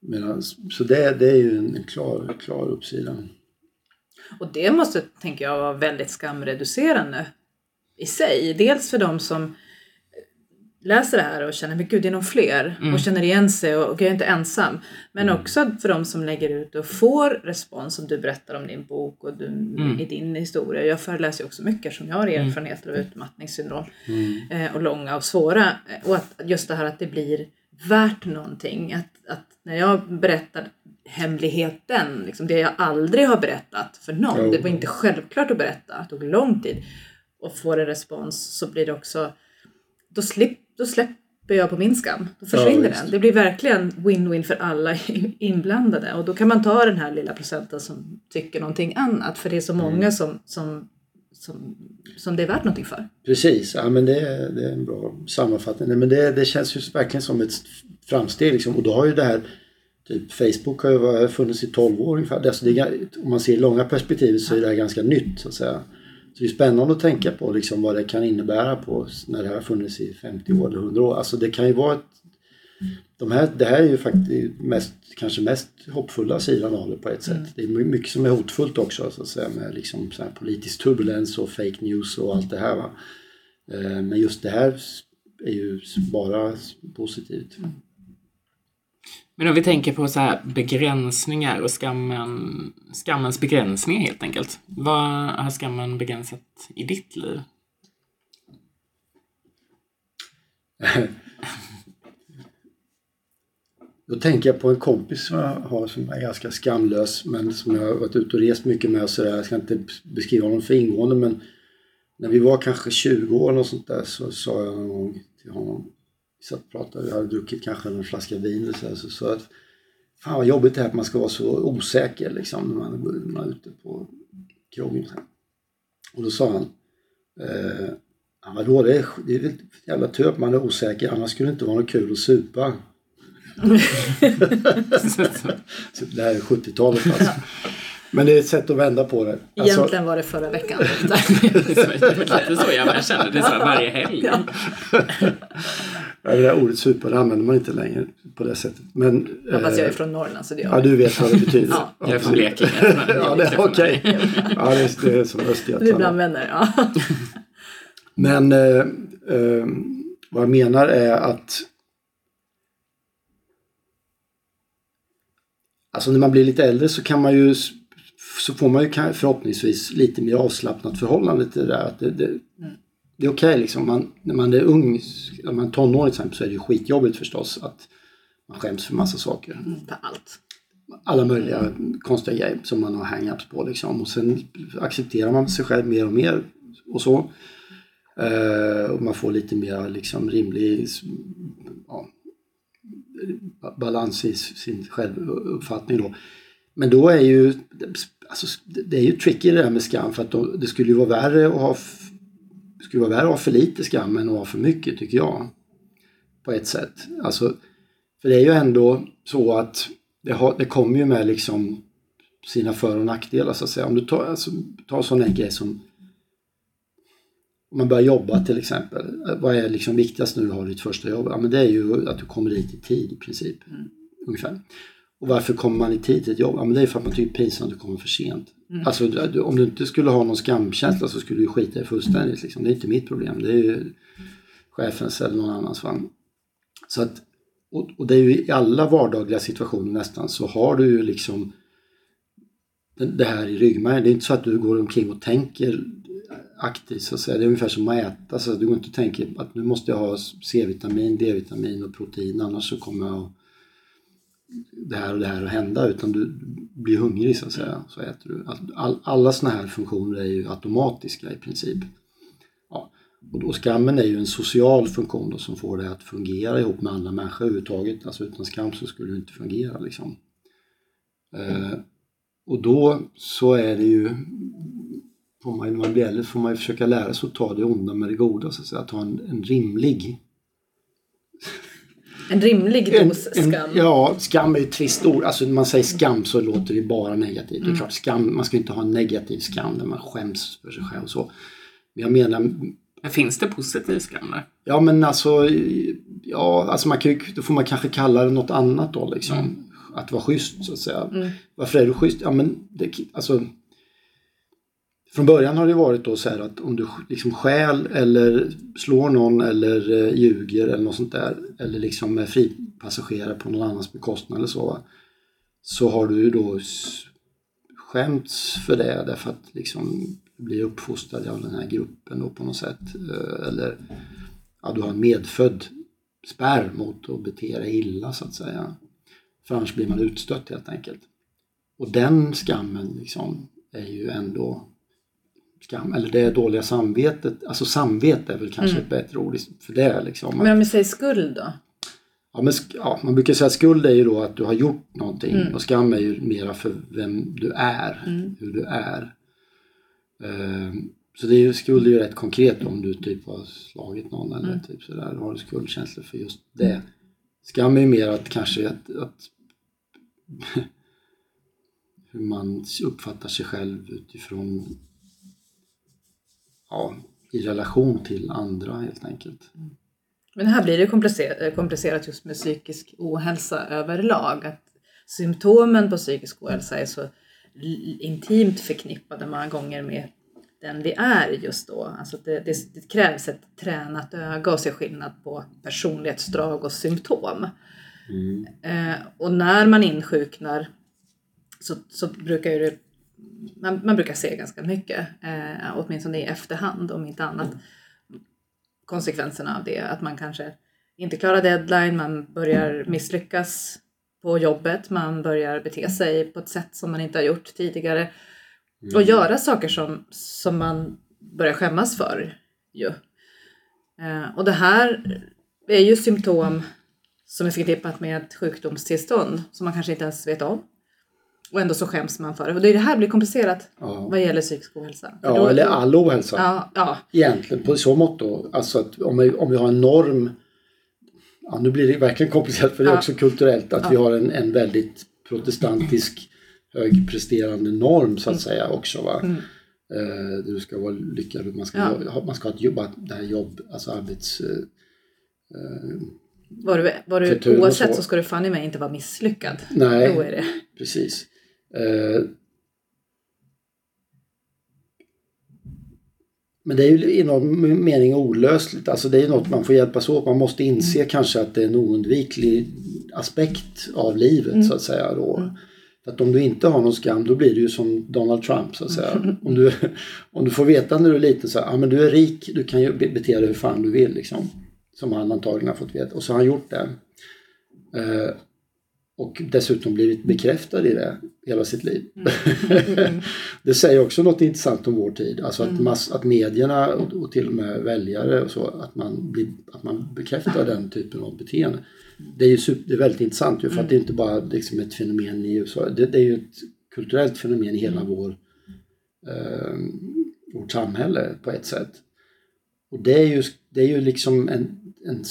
Medan, så det, det är ju en klar, klar uppsida. Och det måste, tänker jag, vara väldigt skamreducerande i sig. Dels för de som läser det här och känner men gud det är nog fler mm. och känner igen sig och, och jag är inte ensam. Men mm. också för de som lägger ut och får respons som du berättar om din bok och du, mm. i din historia. Jag föreläser också mycket som jag har mm. erfarenheter av utmattningssyndrom mm. eh, och långa och svåra. Och att just det här att det blir värt någonting. Att, att när jag berättar hemligheten, liksom det jag aldrig har berättat för någon, det var inte självklart att berätta, det tog lång tid, och får en respons så blir det också, då, slipp, då släpper jag på min skam. Då försvinner ja, den. Det blir verkligen win-win för alla (laughs) inblandade och då kan man ta den här lilla procenten som tycker någonting annat för det är så många mm. som, som som, som det är värt någonting för. Precis, ja, men det, är, det är en bra sammanfattning. Men det, det känns ju verkligen som ett framsteg liksom. och då har ju det här Typ Facebook har ju funnits i 12 år ungefär. Alltså det om man ser i långa perspektivet så är det här ganska nytt så att säga. Så det är spännande att tänka på liksom vad det kan innebära på när det här har funnits i 50 år eller 100 år. Alltså det kan ju vara ett, de här, det här är ju faktiskt mest, kanske mest hoppfulla sidan av det på ett sätt. Mm. Det är mycket som är hotfullt också så att säga med liksom så politisk turbulens och fake news och allt det här. Va? Eh, men just det här är ju bara positivt. Mm. Men om vi tänker på så här begränsningar och skammen, skammens begränsningar helt enkelt. Vad har skammen begränsat i ditt liv? (laughs) Då tänker jag på en kompis som jag har som är ganska skamlös men som jag har varit ute och rest mycket med Så. Jag ska inte beskriva honom för ingående men när vi var kanske 20 år och sånt där så sa jag någon gång till honom satt och pratade, jag hade druckit kanske en flaska vin och så, så sa att Fan vad jobbigt det är att man ska vara så osäker liksom när man, man är ute på krogen. Och, och då sa han eh, vadå det är, det är väl jävla tur att man är osäker annars skulle det inte vara något kul att supa. (laughs) (laughs) så det här är 70-talet alltså. (laughs) Men det är ett sätt att vända på det. Alltså... Egentligen var det förra veckan. (laughs) det är så jag känner det så varje helg. Ja. det där ordet supa det använder man inte längre på det sättet. Men, ja, fast jag är från Norrland så det gör Ja, du vet vad det betyder. ja. Jag är från Blekinge. ja, det är okej. Okay. Ja, det är, det är som Östergötland. Du bland vänner, ja. (laughs) Men eh, eh, vad jag menar är att Alltså när man blir lite äldre så kan man ju så får man ju förhoppningsvis lite mer avslappnat förhållande till det där. Att det, det, det är okej okay, liksom. Man, när man är ung, när man är tonåring till exempel, så är det ju skitjobbigt förstås att man skäms för massa saker. Mm, allt. Alla möjliga mm. konstiga grejer som man har hang-ups på liksom. Och sen accepterar man sig själv mer och mer och så. Uh, och man får lite mer liksom rimlig ja, balans i sin självuppfattning då. Men då är ju, alltså, det är ju tricky det där med skam för att då, det skulle ju vara värre att ha skulle vara värre att ha för lite skam än att ha för mycket tycker jag. på ett sätt. Alltså, för det är ju ändå så att det, har, det kommer ju med liksom sina för och nackdelar så att säga. Om du tar, alltså, tar sån en grej som om man börjar jobba till exempel. Vad är liksom viktigast när du har ditt första jobb? Ja, men det är ju att du kommer dit i tid i princip. Mm. Ungefär. Och varför kommer man i tid till ett jobb? Ja, men det är för att man tycker pinsamt att du kommer för sent. Mm. Alltså, du- om du inte skulle ha någon skamkänsla så skulle du skita i fullständigt. Liksom. Det är inte mitt problem. Det är ju chefens eller någon annans. Va? Så att, och, och det är ju i alla vardagliga situationer nästan så har du ju liksom det det här i ryggmärgen. Det är inte så att du går omkring och tänker aktivt så att säga. Det är ungefär som att äta. Så att du går inte och tänker att nu måste jag ha C-vitamin, D-vitamin och protein annars så kommer jag att det här och det här att hända utan du blir hungrig så att säga. Så äter du. Alltså, all, alla sådana här funktioner är ju automatiska i princip. Ja. Och då skammen är ju en social funktion då, som får dig att fungera ihop med andra människor överhuvudtaget. Alltså utan skam så skulle du inte fungera liksom. Eh, och då så är det ju får man, när man blir äldre får man ju försöka lära sig att ta det onda med det goda så att säga. Att ha en, en rimlig en rimlig en, dos en, skam. Ja, skam är ju ett trist ord. Alltså när man säger skam så låter det bara negativt. Mm. Det är klart, skam, man ska inte ha en negativ skam där man skäms för sig själv och så. Men jag menar, Men finns det positiv skam där? ja men alltså, ja, alltså man kan ju, då får man kanske kalla det något annat då liksom. Mm. Att vara schysst så att säga. Mm. Varför är du schysst? Ja men det, alltså från början har det varit då så här att om du liksom stjäl eller slår någon eller eh, ljuger eller något sånt där eller liksom eh, är fripassagerare på någon annans bekostnad eller så. Så har du ju då skämts för det därför att liksom bli uppfostrad av den här gruppen då på något sätt. Eh, eller ja, du har en medfödd spärr mot att bete dig illa så att säga. För annars blir man utstött helt enkelt. Och den skammen liksom är ju ändå skam, eller det dåliga samvetet, alltså samvete är väl kanske ett bättre ord för det liksom. Men om vi säger skuld då? Ja, men, ja, man brukar säga att skuld är ju då att du har gjort någonting Mm. och skam är ju mera för vem du är, Mm. hur du är. Ehm, så det är ju, skuld är ju rätt konkret om du typ har slagit någon eller Mm. typ sådär, då har du skuldkänslor för just det. Skam är ju mer att kanske att, att (laughs) hur man uppfattar sig själv utifrån ja, i relation till andra helt enkelt. Men här blir det komplicerat, just med psykisk ohälsa överlag. Att symptomen på psykisk ohälsa är så intimt förknippade många gånger med den vi är just då. Alltså det, det, det krävs ett tränat öga att se skillnad på personlighetsdrag och symptom. Mm. Eh, och när man insjuknar så, så brukar det, man, man brukar se ganska mycket, eh, åtminstone i efterhand om inte annat, konsekvenserna av det. Att man kanske inte klarar deadline, man börjar misslyckas på jobbet, man börjar bete sig på ett sätt som man inte har gjort tidigare. Och göra saker som, som man börjar skämmas för. Ju. Eh, och det här är ju symptom som är förknippat med ett sjukdomstillstånd som man kanske inte ens vet om. Och ändå så skäms man för det. Och det är det här blir komplicerat Ja. vad gäller psykisk ohälsa. För Ja, då- eller all ohälsa. Ja, ja, Egentligen på så mått då. Alltså att om vi, om vi har en norm. Ja, nu blir det verkligen komplicerat för det är Ja. också kulturellt att vi Ja. har en, en väldigt protestantisk högpresterande norm så att säga också. Va? Mm. Eh, du ska vara lyckad man ska, ha, man ska ha ett jobb, det här jobb, alltså arbets... Eh, var du, var du oavsett så. så ska du fan i mig inte vara misslyckad. nej, Då är det. precis. Eh, Men det är ju i någon mening olösligt. Alltså det är något man får hjälpas åt. Man måste inse kanske att det är en oundviklig aspekt av livet så att säga. Då. För att om du inte har någon skam då blir du ju som Donald Trump så att säga. Om, du, om du får veta när du är liten så här, ja men du är rik, du kan ju be- bete dig hur fan du vill liksom. Som han antagligen har fått veta. Och så har han gjort det. Eh, och dessutom blivit bekräftad i det hela sitt liv. (laughs) det säger också något intressant om vår tid. Alltså att, mass, att medierna och, och till och med väljare och så, att man, blir, att man bekräftar den typen av beteende. Det är ju super, det är väldigt intressant ju, för att det är inte bara liksom ett fenomen i USA. Det, det är ju ett kulturellt fenomen i hela vår, eh, vårt samhälle på ett sätt. Och det är ju, det är ju liksom en, en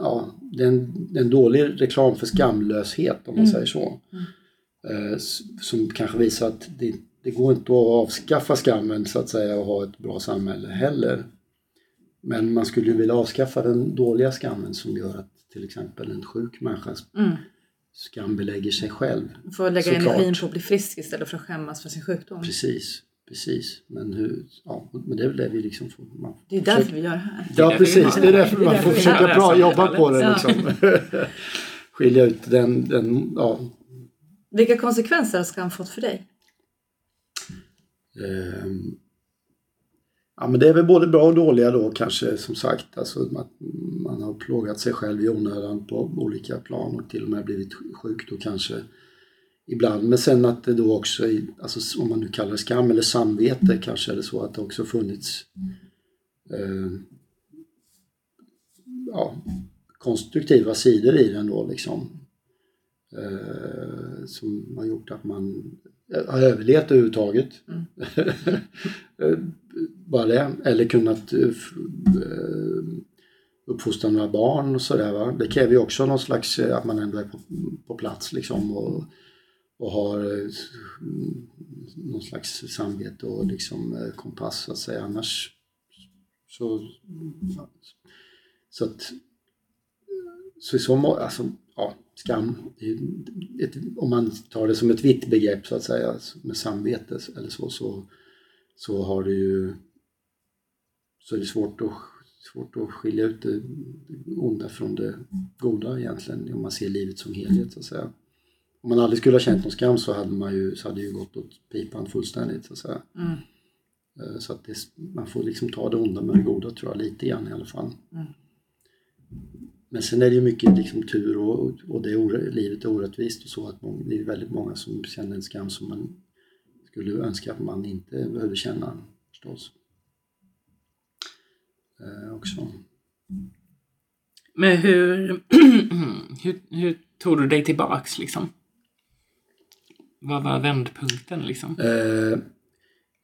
ja, det är en, en dålig reklam för skamlöshet om man Mm. säger så. Eh, s- som kanske visar att det, det går inte att avskaffa skammen så att säga och ha ett bra samhälle heller. Men man skulle ju vilja avskaffa den dåliga skammen som gör att till exempel en sjuk människa Mm. skambelägger sig själv. Får lägga Såklart. energin på att bli frisk istället för att skämmas för sin sjukdom. Precis, precis. Men, hur, ja, men det är väl det vi liksom får... Man Det är därför vi gör det här. Ja precis, det är det. därför man får försöka bra jobba på det liksom. (laughs) Skilja ut den, den ja, Vilka konsekvenser har skam fått för dig? Ehm, Ja men det är väl både bra och dåliga då kanske som sagt. Alltså att man har plågat sig själv i onödan på olika plan och till och med blivit sjuk då kanske ibland. Men sen att det då också, i- alltså om man nu kallar det skam eller samvete kanske är det så att det också funnits eh, ja, konstruktiva sidor i den då liksom. Eh, som har gjort att man har överlevt överhuvudtaget. (laughs) Eh, Bara det. Eller kunnat eh, eh, uppfostra några barn och sådär. Det kräver ju också någon slags, eh, att man ändå är på, på plats liksom och, och har eh, mm, någon slags samvete och liksom eh, kompass så att säga. Annars så... Så att... Så i så må, alltså, ja, skam. Ett, om man tar det som ett vitt begrepp så att säga, med samvete eller så, så, så har det ju så är det svårt att, svårt att skilja ut det onda från det goda egentligen om man ser livet som helhet så att säga. Om man aldrig skulle ha känt någon skam så hade man ju, så hade ju gått åt pipan fullständigt så att säga. Mm. Eh, Så att det, man får liksom ta det onda med det goda tror jag, lite grann i alla fall. Mm. Men sen är det ju mycket liksom tur och, och det är livet är orättvist och så att många, det är väldigt många som känner en skam som man skulle önska att man inte behövde känna förstås. Eh, också. Men hur, (clears throat) hur, hur tog du dig tillbaks liksom? Vad var vändpunkten liksom? Eh,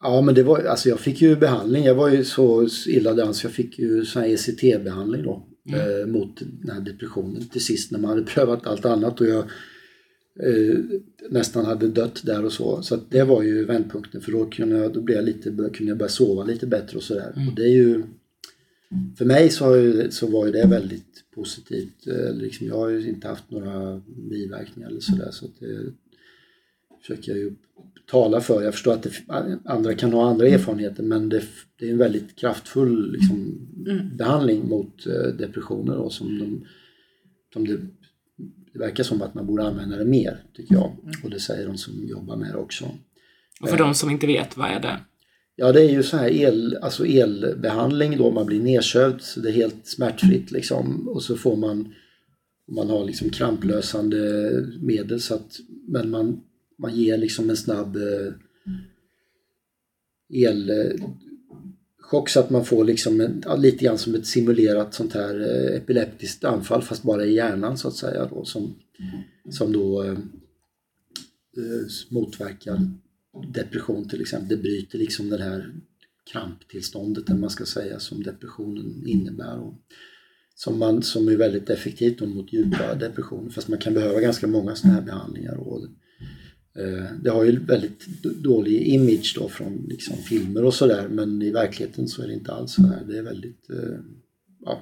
ja men det var, alltså jag fick ju behandling, jag var ju så illa däran så jag fick ju sån här ECT-behandling då. Eh, mot den här depressionen till sist när man hade (laughs) prövat allt annat och jag eh, nästan hade dött där och så. Så det var ju vändpunkten för då kunde jag, då blev jag lite, kunde jag börja sova lite bättre och sådär. Och det är ju för mig så, så var ju det väldigt positivt. Eh, Liksom, jag har ju inte haft några biverkningar eller sådär så att det försöker jag ju tala för. Jag förstår att det, andra kan ha andra erfarenheter men det, det är en väldigt kraftfull liksom, behandling mot eh, depressioner då, som, de, som det, det verkar som att man borde använda det mer tycker jag. Och det säger de som jobbar med det också. Och för de som inte vet, vad är det? Ja, det är ju så här el, alltså elbehandling då, man blir nedsövd så det är helt smärtfritt liksom. Och så får man, man har liksom kramplösande medel så att, men man, man ger liksom en snabb eh, elchock eh, så att man får liksom en, lite grann som ett simulerat sånt här eh, epileptiskt anfall fast bara i hjärnan så att säga då som, som då eh, eh motverkar depression till exempel. Det bryter liksom det här kramptillståndet, eller man ska säga, som depressionen innebär. Och som, man, som är väldigt effektivt mot djupa depressioner, fast man kan behöva ganska många sådana här behandlingar. Och, eh, Eh, det har ju väldigt dålig image då från liksom, filmer och sådär, men i verkligheten så är det inte alls så här. Det är väldigt eh, ja,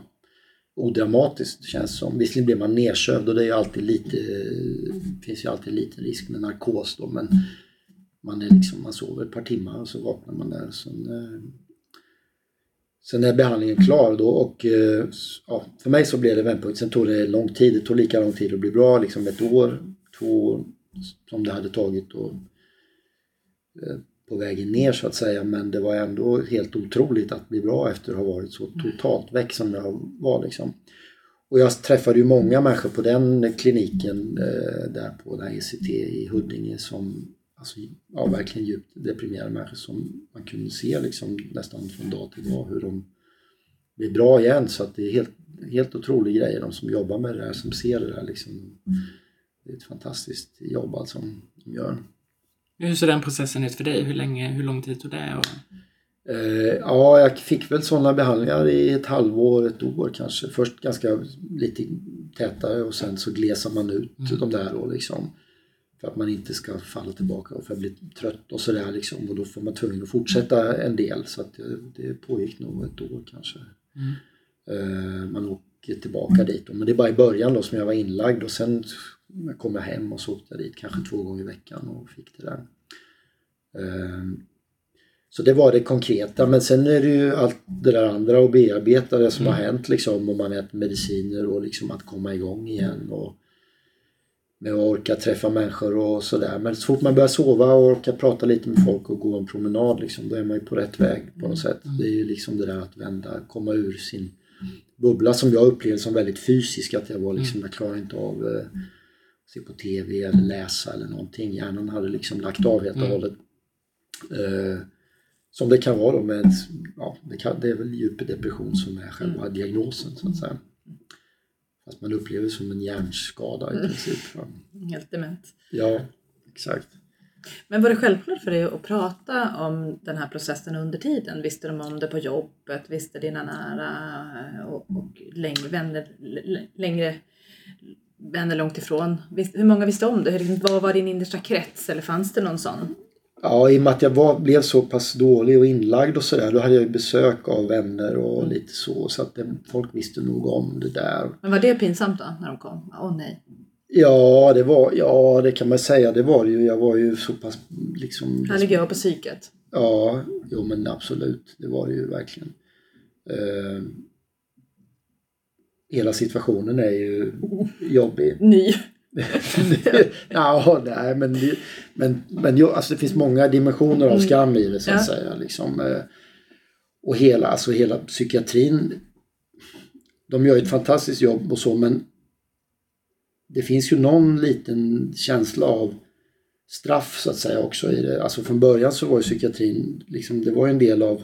odramatiskt känns det som. Visserligen blir man nedsövd och det är ju alltid lite, finns ju alltid lite risk med narkos då, men man, är liksom, man sover ett par timmar och så vaknar man där. Sen, eh, sen är behandlingen klar då och ja, för mig så blev det vändpunkt. Sen tog det lång tid. Det tog lika lång tid att bli bra, liksom ett år, två år som det hade tagit då, eh, på vägen ner så att säga. Men det var ändå helt otroligt att bli bra efter att ha varit så totalt väck som jag var. Liksom. Och jag träffade ju många människor på den kliniken eh, där på den här ECT i Huddinge som alltså, ja, verkligen djupt deprimerade människor som man kunde se liksom, nästan från dag till dag hur de blir bra igen. Så att det är helt, helt otrolig grej. De som jobbar med det här, som ser det där liksom. Det är ett fantastiskt jobb alltså de gör. Hur ser den processen ut för dig? Hur, länge, hur lång tid tog det? Och... Eh, ja, jag fick väl sådana behandlingar i ett halvår, ett år kanske. Först ganska lite tätare och sen så glesar man ut Mm. de där då liksom. För att man inte ska falla tillbaka och för att bli trött och sådär liksom. Och då får man tvungen att fortsätta en del. Så att det, det pågick nog ett år kanske. Mm. Eh, man åker tillbaka dit. Men det är bara i början då som jag var inlagd och sen kom jag hem och så åkte jag dit kanske två gånger i veckan och fick det där. Eh, Så det var det konkreta men sen är det ju allt det där andra och bearbeta det som har hänt liksom om man äter mediciner och liksom att komma igång igen och med att orka träffa människor och sådär. Men så fort man börjar sova och orkar prata lite med folk och gå en promenad liksom, då är man ju på rätt väg på något sätt. Det är ju liksom det där att vända, komma ur sin bubbla som jag upplevde som väldigt fysisk. Att jag var liksom, jag klarar inte av eh, att se på TV eller läsa eller någonting. Hjärnan hade liksom lagt av helt och hållet. Eh, som det kan vara då med, ja, det, kan, det är väl djup depression som är själva diagnosen så att säga. Fast man upplever det som en hjärnskada i princip. (laughs) Helt dement. ja exakt. Men var det självklart för dig att prata om den här processen under tiden? Visste de om det på jobbet? Visste dina nära och, och längre vänner, längre vänner långt ifrån? Hur många visste om det? Hur- Vad var din innersta krets? Eller fanns det någon sån? Ja, i och med att jag var, blev så pass dålig och inlagd och sådär, då hade jag ju besök av vänner och lite så. Så att det, folk visste nog om det där. Men var det pinsamt då när de kom? Åh nej. Ja, det var, ja, det kan man säga. Det var det ju. Jag var ju så pass liksom... Här ligger jag på psyket. Ja, jo men absolut. Det var det ju verkligen. Eh, hela situationen är ju jobbig. (laughs) Ny. (laughs) ja, nej men, men, men jo, alltså det finns många dimensioner av skam i det så att Ja. säga. Liksom, eh, och hela, alltså hela psykiatrin, de gör ett fantastiskt jobb och så men det finns ju någon liten känsla av straff så att säga också i det. Alltså från början så var ju psykiatrin, liksom, det var ju en del av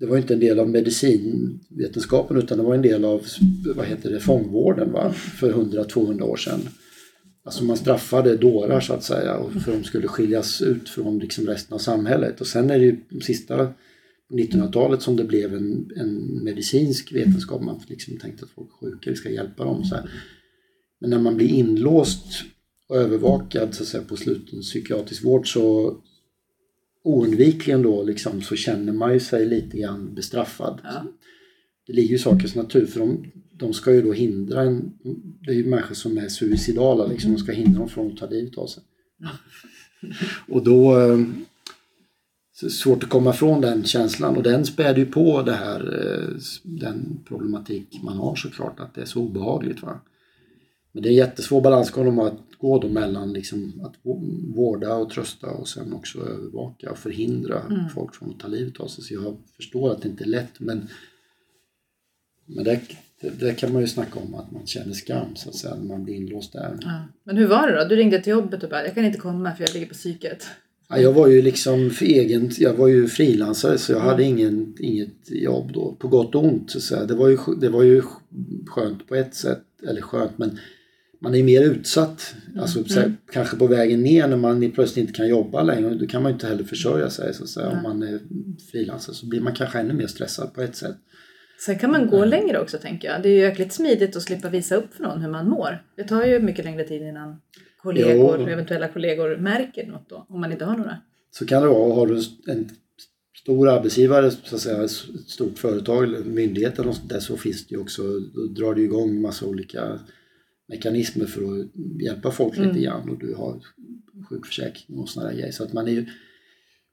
det var inte en del av medicinvetenskapen utan det var en del av vad heter det, fångvården va? för 100-200 år sedan. Alltså man straffade dårar så att säga och för att de skulle skiljas ut från liksom resten av samhället. Och sen är det ju de sista 1900-talet som det blev en, en medicinsk vetenskap. Man liksom tänkte att folk är sjuka, vi ska hjälpa dem. Så här. Men när man blir inlåst och övervakad så att säga, på sluten psykiatrisk vård så oundvikligen då liksom, så känner man ju sig lite grann bestraffad. Ja. Det ligger ju i sakens natur för de, de ska ju då hindra en, det är ju människor som är suicidala liksom, de ska hindra dem från att ta livet av sig. (laughs) Och då eh, svårt att komma ifrån den känslan och den späder ju på det här, eh, den problematik man har såklart, att det är så obehagligt. Va? Men det är en jättesvår balansgång om att gå då mellan liksom att vå- vårda och trösta och sen också övervaka och förhindra folk från att ta livet av sig. Så jag förstår att det inte är lätt men, men det, det, kan man ju snacka om att man känner skam så att säga när man blir inlåst där. Ja. Men hur var det då? Du ringde till jobbet och bara, jag kan inte komma för jag ligger på psyket. Ja, jag var ju liksom för egen, jag var ju frilansare så jag hade ingen, inget jobb då. På gott och ont så att säga. Det var, ju, det var ju skönt på ett sätt, eller skönt men man är mer utsatt. Alltså så här, kanske på vägen ner när man plötsligt inte kan jobba längre. Då kan man inte heller försörja sig så att säga. Om man är frilansare så blir man kanske ännu mer stressad på ett sätt. Sen kan man gå längre också tänker jag. Det är ju jäkligt smidigt att slippa visa upp för någon hur man mår. Det tar ju mycket längre tid innan kollegor, Jo. eventuella kollegor märker något då. Om man inte har några. Så kan det vara. Har du en stor arbetsgivare, så att säga, ett stort företag eller myndighet eller något där så finns det ju också, då drar du igång massa olika mekanismer för att hjälpa folk lite grann och du har sjukförsäkring och sådana grejer. Så att man är ju,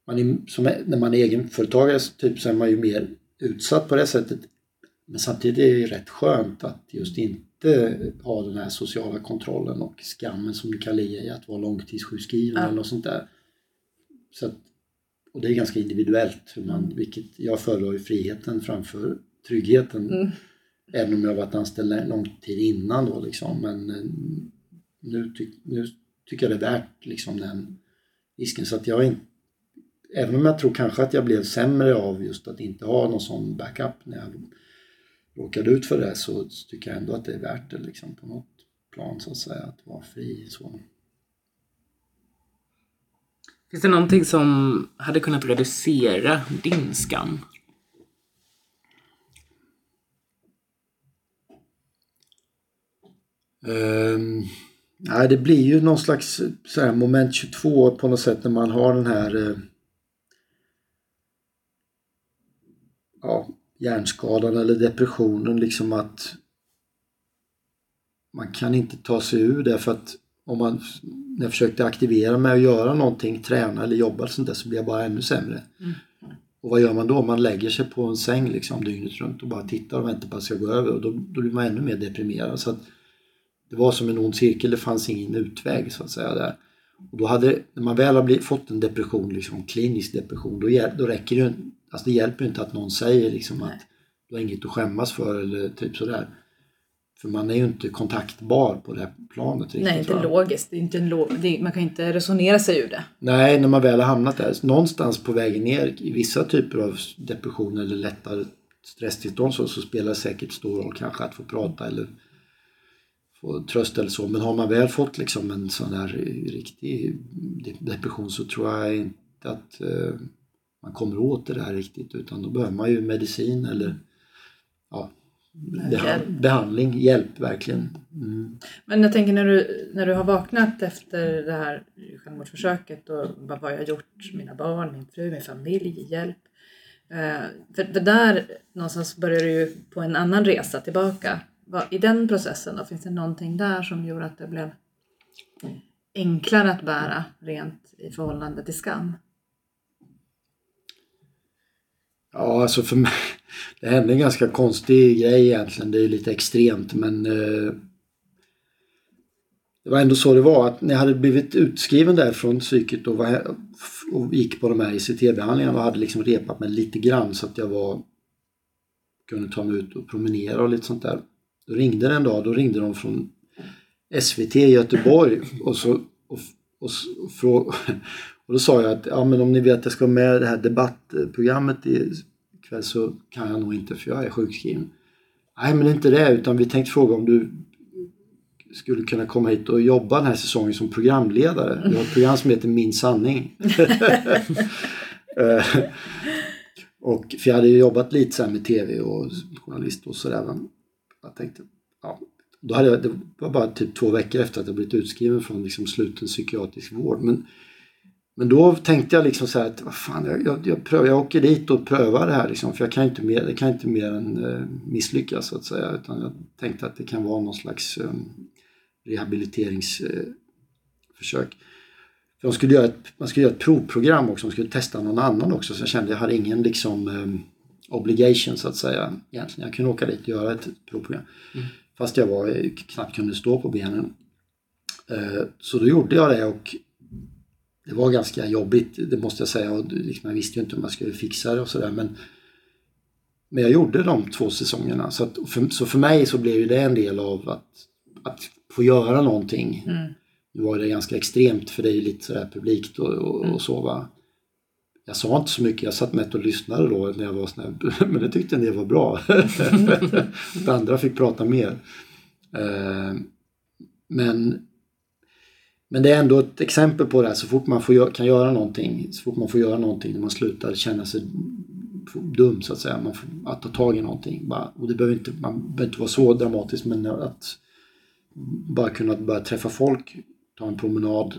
man är, som är, när man är egenföretagare så typ, så är man ju mer utsatt på det sättet. Men samtidigt är det ju rätt skönt att just inte ha den här sociala kontrollen och skammen som det kan ligga i att vara långtidssjukskriven Ja. eller något sånt där. Så att, och det är ganska individuellt, hur man, vilket jag föredrar ju friheten framför tryggheten. Mm. Även om jag varit anställd lång tid innan då liksom. Men eh, nu, ty, nu tycker jag det är värt liksom den risken. Så att jag inte, även om jag tror kanske att jag blev sämre av just att inte ha någon sån backup när jag råkade ut för det så tycker jag ändå att det är värt det liksom på något plan så att säga, att vara fri så. Finns det någonting som hade kunnat reducera din skam? Um, nej, det blir ju någon slags så här, moment 22 på något sätt när man har den här uh, ja, hjärnskadan eller depressionen liksom att man kan inte ta sig ur det för att om man, när jag försökte aktivera mig och göra någonting, träna eller jobba eller sånt där, så blir jag bara ännu sämre. Mm. Och vad gör man då? Man lägger sig på en säng liksom dygnet runt och bara tittar och väntar på att det ska gå över och då, då blir man ännu mer deprimerad. Så att det var som en ond cirkel, det fanns ingen utväg så att säga där. Och då hade, när man väl har blivit, fått en depression, liksom klinisk depression, då, då räcker det alltså det hjälper inte att någon säger liksom att du har inget att skämmas för eller typ sådär. För man är ju inte kontaktbar på det här planet. Riktigt, Nej, inte logiskt. Det är inte lo det, man kan inte resonera sig ur det. Nej, när man väl har hamnat där. Någonstans på vägen ner i vissa typer av depression eller lättare stresstillstånd så, så spelar det säkert stor roll kanske att få prata eller få tröst eller så. Men har man väl fått liksom en sån där riktig depression så tror jag inte att uh, man kommer åt det där riktigt utan då behöver man ju medicin eller ja, hjälp. behandling, hjälp verkligen. Mm. Men jag tänker när du, när du har vaknat efter det här självmordsförsöket och vad har jag gjort? Mina barn, min fru, min familj, hjälp. Eh, för, för där någonstans börjar du ju på en annan resa tillbaka. I den processen då, finns det någonting där som gjorde att det blev enklare att bära rent i förhållande till skam? Ja, alltså för mig, (laughs) det hände en ganska konstig grej egentligen. Det är lite extremt men eh, det var ändå så det var att när jag hade blivit utskriven där från psyket och, var, och gick på de här ICT-behandlingarna och hade liksom repat mig lite grann så att jag var kunde ta mig ut och promenera och lite sånt där. Då ringde det en dag, då ringde de från SVT i Göteborg och så och, och, och, (laughs) och då sa jag att ja, men om ni vet att jag ska med i det här debattprogrammet ikväll så kan jag nog inte för jag är sjukskriven. Nej men inte det utan vi tänkte fråga om du skulle kunna komma hit och jobba den här säsongen som programledare. Vi har ett program som heter Min sanning. (laughs) (laughs) Eh, och för jag hade ju jobbat lite så med tv och journalist och sådär. Jag tänkte, ja. Då hade jag, det var bara typ två veckor efter att jag blivit utskriven från liksom sluten psykiatrisk vård. Men men då tänkte jag liksom så här att vad fan, jag, jag, jag, prövar, jag åker dit och prövar det här liksom, för jag kan inte mer, det kan inte mer än eh, misslyckas så att säga. Utan jag tänkte att det kan vara någon slags ehm, rehabiliteringsförsök. För de skulle göra ett, man skulle göra ett provprogram också, de skulle testa någon annan också. Så jag kände att jag hade ingen liksom ehm, obligation så att säga egentligen. Jag kunde åka dit och göra ett provprogram. Mm. Fast jag var, knappt kunde stå på benen. Eh, så då gjorde jag det och det var ganska jobbigt, det måste jag säga. Och liksom, jag visste ju inte om jag skulle fixa det och sådär. Men, men jag gjorde de två säsongerna. Så, att, för, så för mig så blev ju det en del av att, att få göra någonting. Mm. Nu var det ganska extremt för det är ju lite sådär publikt och, och, mm. och så va. Jag sa inte så mycket, jag satt med och lyssnade då när jag var sån (laughs) men det tyckte en del var bra. (laughs) att andra fick prata mer. Eh, men men det är ändå ett exempel på det här, så fort man får, kan göra någonting, så fort man får göra någonting när man slutar känna sig dum så att säga, man får, att ta tag i någonting. Bara, och det behöver inte, man behöver inte vara så dramatiskt men att bara kunna börja träffa folk, ta en promenad,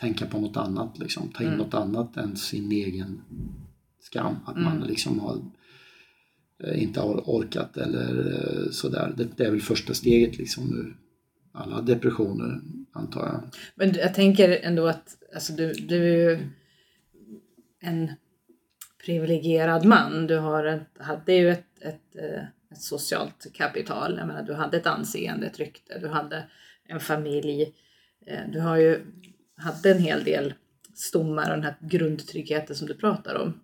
tänka på något annat, liksom, ta in mm. något annat än sin egen skam. Att mm. man liksom har eh, inte har orkat eller eh, sådär. Det, det är väl första steget liksom nu alla depressioner antar jag. Men jag tänker ändå att alltså, du, du är ju en privilegierad man. Du har ett, hade ju ett, ett, eh, ett, socialt kapital. Jag menar, du hade ett anseende, ett rykte, du hade en familj. Du har ju hade en hel del stommar och den här grundtryggheten som du pratar om.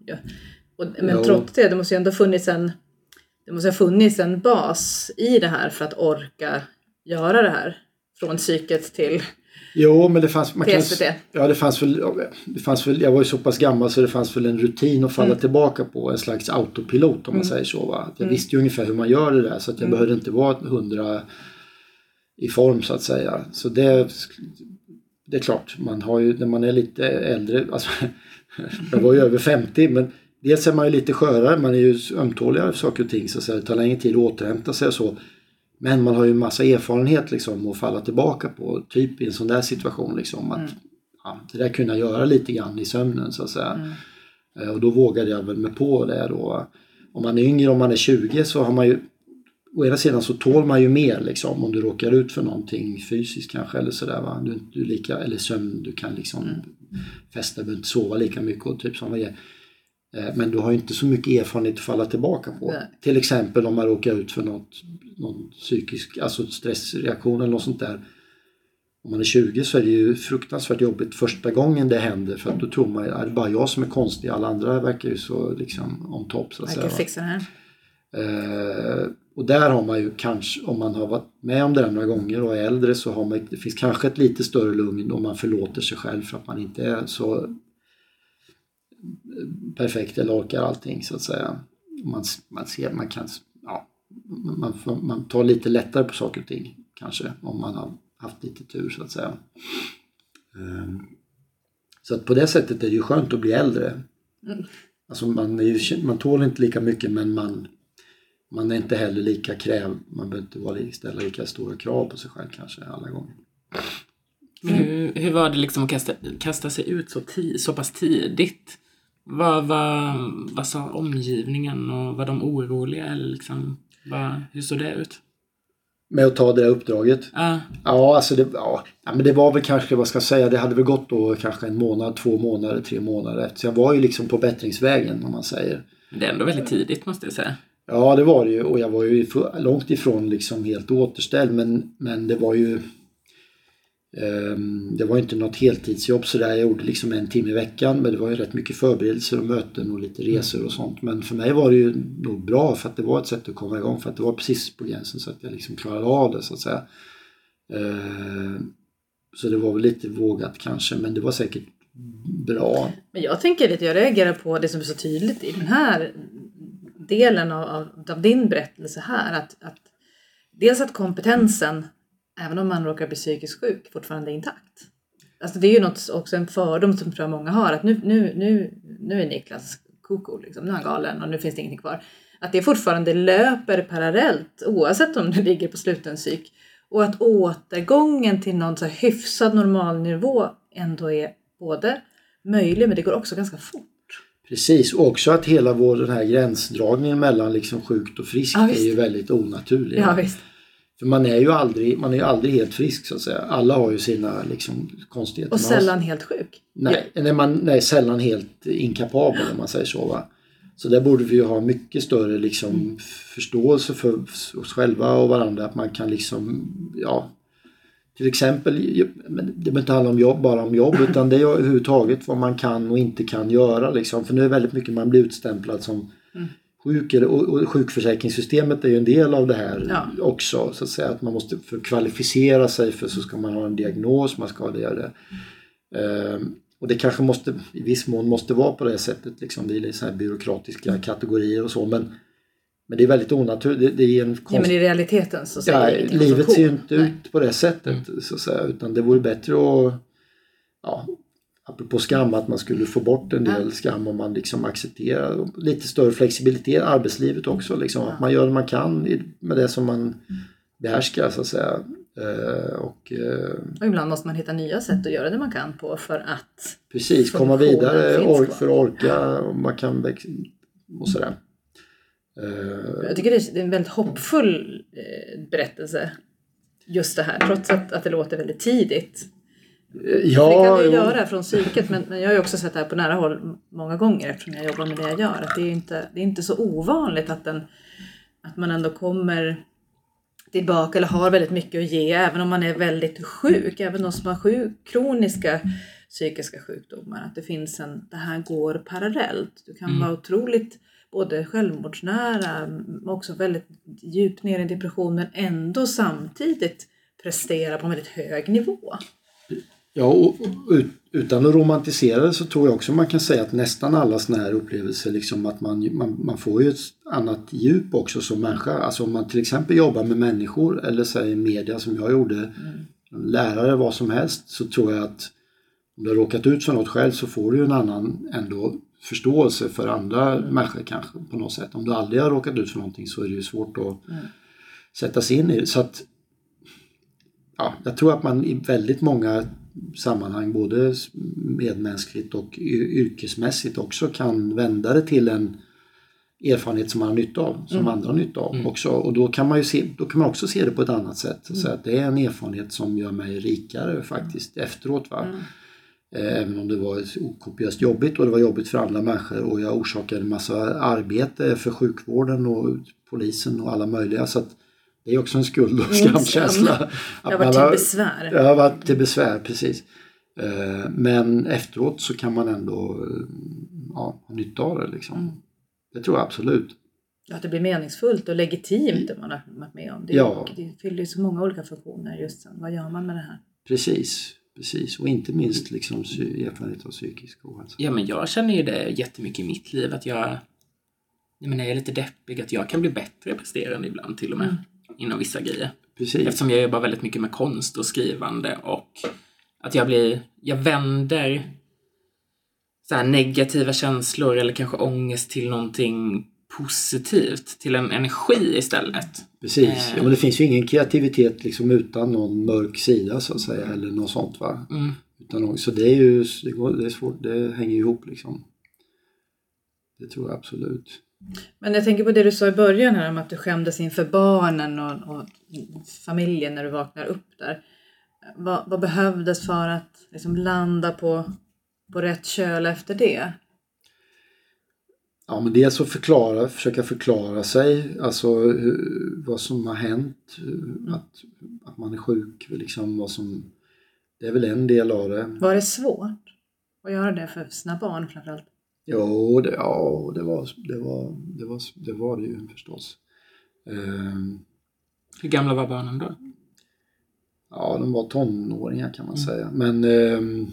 Och, men jo. trots det, det måste ju ändå funnits en det måste ha funnits en bas i det här för att orka göra det här från psyket till Jo, men det fanns, man kan, ja, det fanns väl, det fanns väl, jag var ju så pass gammal så det fanns väl en rutin att falla mm. tillbaka på, en slags autopilot om man mm. säger så. Va? Jag mm. visste ju ungefär hur man gör det där så att jag mm. behövde inte vara hundra i form så att säga. Så det, det är klart, man har ju när man är lite äldre, alltså, (laughs) jag var ju över 50 men dels är man ju lite skörare, man är ju ömtåligare för saker och ting så det tar längre tid att återhämta sig och så. Men man har ju massa erfarenhet liksom att falla tillbaka på, typ i en sån där situation liksom. Att, ja, det där kunna göra lite grann i sömnen så att säga. Eh, Och då vågade jag väl med på det då. Om man är yngre, om man är 20 så har man ju Å ena sidan så tål man ju mer liksom om du råkar ut för någonting fysiskt kanske eller sådär va. Du, du lika, eller sömn, du kan liksom festa, du behöver inte sova lika mycket och typ vad är. Eh, Men du har ju inte så mycket erfarenhet att falla tillbaka på. Nej. Till exempel om man råkar ut för något, någon psykisk, alltså stressreaktion eller något sånt där. Om man är 20 så är det ju fruktansvärt jobbigt första gången det händer för att då tror man att det är bara jag som är konstig, alla andra verkar ju så liksom on top så att Jag kan fixa det här. Eh, och där har man ju kanske, om man har varit med om det några gånger och är äldre så har man, det finns kanske ett lite större lugn om man förlåter sig själv för att man inte är så perfekt eller orkar allting så att säga. Man, man ser, man kan, ja, man, man tar lite lättare på saker och ting kanske om man har haft lite tur så att säga. Ehm, Så att på det sättet är det ju skönt att bli äldre. Alltså man, är ju, man tål inte lika mycket men man, man är inte heller lika kräv, man behöver inte vara, ställa lika stora krav på sig själv kanske alla gånger. Hur, hur var det liksom att kasta, kasta sig ut så, ti, så pass tidigt? Vad, vad, vad sa omgivningen och var de oroliga? Eller liksom, vad, hur såg det ut? Med att ta det där uppdraget. Ja, Ja, alltså det, ja, men det var väl kanske, vad ska jag säga, det hade väl gått då kanske en månad, två månader, tre månader. Så jag var ju liksom på bättringsvägen om man säger. men det är ändå väldigt tidigt måste jag säga. Ja, det var det ju och jag var ju långt ifrån liksom helt återställd men, men det var ju ehm, det var inte något heltidsjobb sådär. Jag gjorde liksom en timme i veckan men det var ju rätt mycket förberedelser och möten och lite resor och sånt. Men för mig var det ju nog bra för att det var ett sätt att komma igång för att det var precis på gränsen så att jag liksom klarade av det så att säga. Ehm, så det var väl lite vågat kanske men det var säkert bra. Men jag tänker lite, jag reagerar på det som är så tydligt i den här delen av, av, av din berättelse här. Att, att dels att kompetensen, även om man råkar bli psykiskt sjuk, fortfarande är intakt. Alltså det är ju något, också en fördom som tror jag många har, att nu, nu, nu, nu är Niklas koko, liksom, nu är han galen och nu finns det ingenting kvar. Att det fortfarande löper parallellt oavsett om du ligger på sluten psyk. Och att återgången till någon så här hyfsad normalnivå ändå är både möjlig men det går också ganska fort. Precis, och också att hela vår den här gränsdragningen mellan liksom sjukt och friskt Ja, är ju väldigt onaturlig. Ja. För man är ju aldrig, man är ju aldrig helt frisk så att säga. Alla har ju sina liksom, konstigheter. Och sällan helt sjuk. Nej, nej, man, nej, sällan helt inkapabel om man säger så. Va? Så där borde vi ju ha mycket större liksom, Mm. förståelse för oss själva och varandra. Att man kan liksom, ja, till exempel, men det behöver inte handla om jobb, bara om jobb (clears throat) utan det är överhuvudtaget vad man kan och inte kan göra. Liksom. För nu är det väldigt mycket man blir utstämplad som Mm. sjuk. Och, och sjukförsäkringssystemet är ju en del av det här Ja. också. Så att säga att man måste för kvalificera sig för så ska man ha en diagnos, man ska ha det. och det. Ehm, och det kanske måste, i viss mån måste vara på det sättet. Liksom. Det är så här byråkratiska kategorier och så. Men, men det är väldigt onaturligt. Det, det är en Ja, konst... men i realiteten så säger Ja, det livet ser ju inte Nej. ut på det sättet så att säga, utan det vore bättre att, ja, apropå skam, att man skulle få bort en del skam om man liksom accepterar lite större flexibilitet i arbetslivet också, liksom, att man gör det man kan med det som man behärskar så att säga. Eh, och eh, Och ibland måste man hitta nya sätt att göra det man kan på för att precis komma vidare ork, för att orka och man kan växa och sådär. Eh, jag tycker det är en väldigt hoppfull eh, berättelse. Just det här, trots att, att det låter väldigt tidigt. ja, det kan du göra från psyket men, men jag har ju också sett det här på nära håll många gånger eftersom jag jobbar med det jag gör. Att det, är inte, det är inte så ovanligt att, den, att man ändå kommer tillbaka eller har väldigt mycket att ge även om man är väldigt sjuk. Även de som har sjuk, kroniska psykiska sjukdomar. Att det finns en, det här går parallellt. Du kan vara otroligt både självmordsnära men också väldigt djupt ner i depression men ändå samtidigt prestera på en väldigt hög nivå. Ja, och och ut, utan att romantisera det så tror jag också man kan säga att nästan alla sådana här upplevelser, liksom att man, man, man får ju ett annat djup också som människa. Alltså om man till exempel jobbar med människor eller säger media som jag gjorde lärare, vad som helst, så tror jag att om du har råkat ut för något själv så får du ju en annan ändå förståelse för andra människor kanske på något sätt. Om du aldrig har råkat ut för någonting så är det ju svårt att Mm. sätta sig in i det. Så att, ja, jag tror att man i väldigt många sammanhang, både medmänskligt och yrkesmässigt också kan vända det till en erfarenhet som man har nytta av, som andra har nytta av också. Och då kan man ju se, då kan man också se det på ett annat sätt. Så att det är en erfarenhet som gör mig rikare faktiskt efteråt. Va? Även om det var kopiöst jobbigt och det var jobbigt för andra människor och jag orsakade massa arbete för sjukvården och polisen och alla möjliga. Så att det är också en skuld och skam. (laughs) skamkänsla. Jag har varit till besvär. Ja, varit till besvär, precis. Eh, Men efteråt så kan man ändå eh, ja, ha nytta av det. Liksom. Mm. Det tror jag absolut. Att det blir meningsfullt och legitimt det man har varit med om. Det, Ja. det fyller ju så många olika funktioner just sen. Vad gör man med det här? Precis, precis. Och inte minst liksom, erfarenhet av psykisk ohälsa. Ja, men jag känner ju det jättemycket i mitt liv att jag, jag menar, jag är lite deppig, att jag kan bli bättre presterande ibland till och med. Inom vissa grejer. Precis. Eftersom jag jobbar väldigt mycket med konst och skrivande och att jag blir, jag vänder så negativa känslor eller kanske ångest till någonting positivt, till en energi istället. Precis. Eh. Ja, men det finns ju ingen kreativitet liksom utan någon mörk sida så att säga eller något sånt va. Mm. Utan, så det är ju det, går, det är svårt, det hänger ihop liksom. Det tror jag absolut. Men jag tänker på det du sa i början här om att du skämdes inför barnen och, och familjen när du vaknar upp där. Vad, vad behövdes för att liksom landa på, på rätt köl efter det? Ja men dels att förklara, försöka förklara sig, alltså hur, vad som har hänt, hur- att, att man är sjuk, liksom vad som... Det är väl en del av det. Var det svårt att göra det för sina barn framförallt? Jo, det, ja, det var det, var, det, var, det var det ju förstås. Ehm, Hur gamla var barnen då? Ja, de var tonåringar kan man säga. Men, ehm,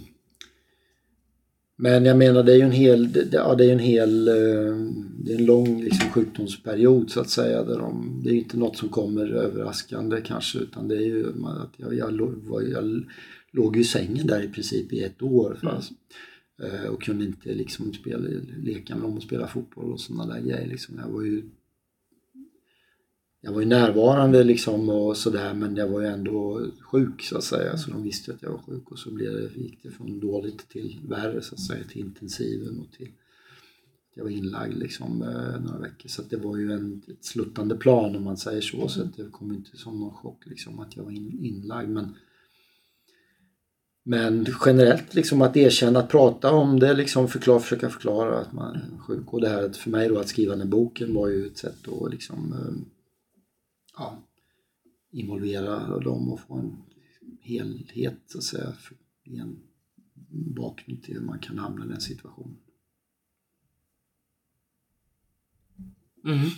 men jag menar det är ju en hel, det, ja, det är en hel, ehm, det är en lång liksom, sjukdomsperiod så att säga. Där de, det är inte något som kommer överraskande kanske utan det är ju att jag, jag, var- jag låg ju i sängen där i princip i ett år. Fast, eh, och kunde inte liksom spela, leka med dem och spela fotboll och sådana där grejer. Liksom. Jag var ju jag var ju närvarande liksom och sådär men jag var ju ändå sjuk så att säga. Så de visste att jag var sjuk och så blev det, gick det från dåligt till värre så att säga. Till intensiven och till jag var inlagd liksom eh, några veckor. Så att det var ju en, ett sluttande plan om man säger så. Så att det kom inte som någon chock liksom att jag var in, inlagd. Men, men generellt liksom att erkänna, att prata om det, liksom förklara, försöka förklara att man är sjuk. Och det här för mig då att skriva den här boken var ju ett sätt att liksom eh, ja, involvera dem och få en helhet så att säga. i en bakgrund till hur man kan hamna i den situationen. Mm.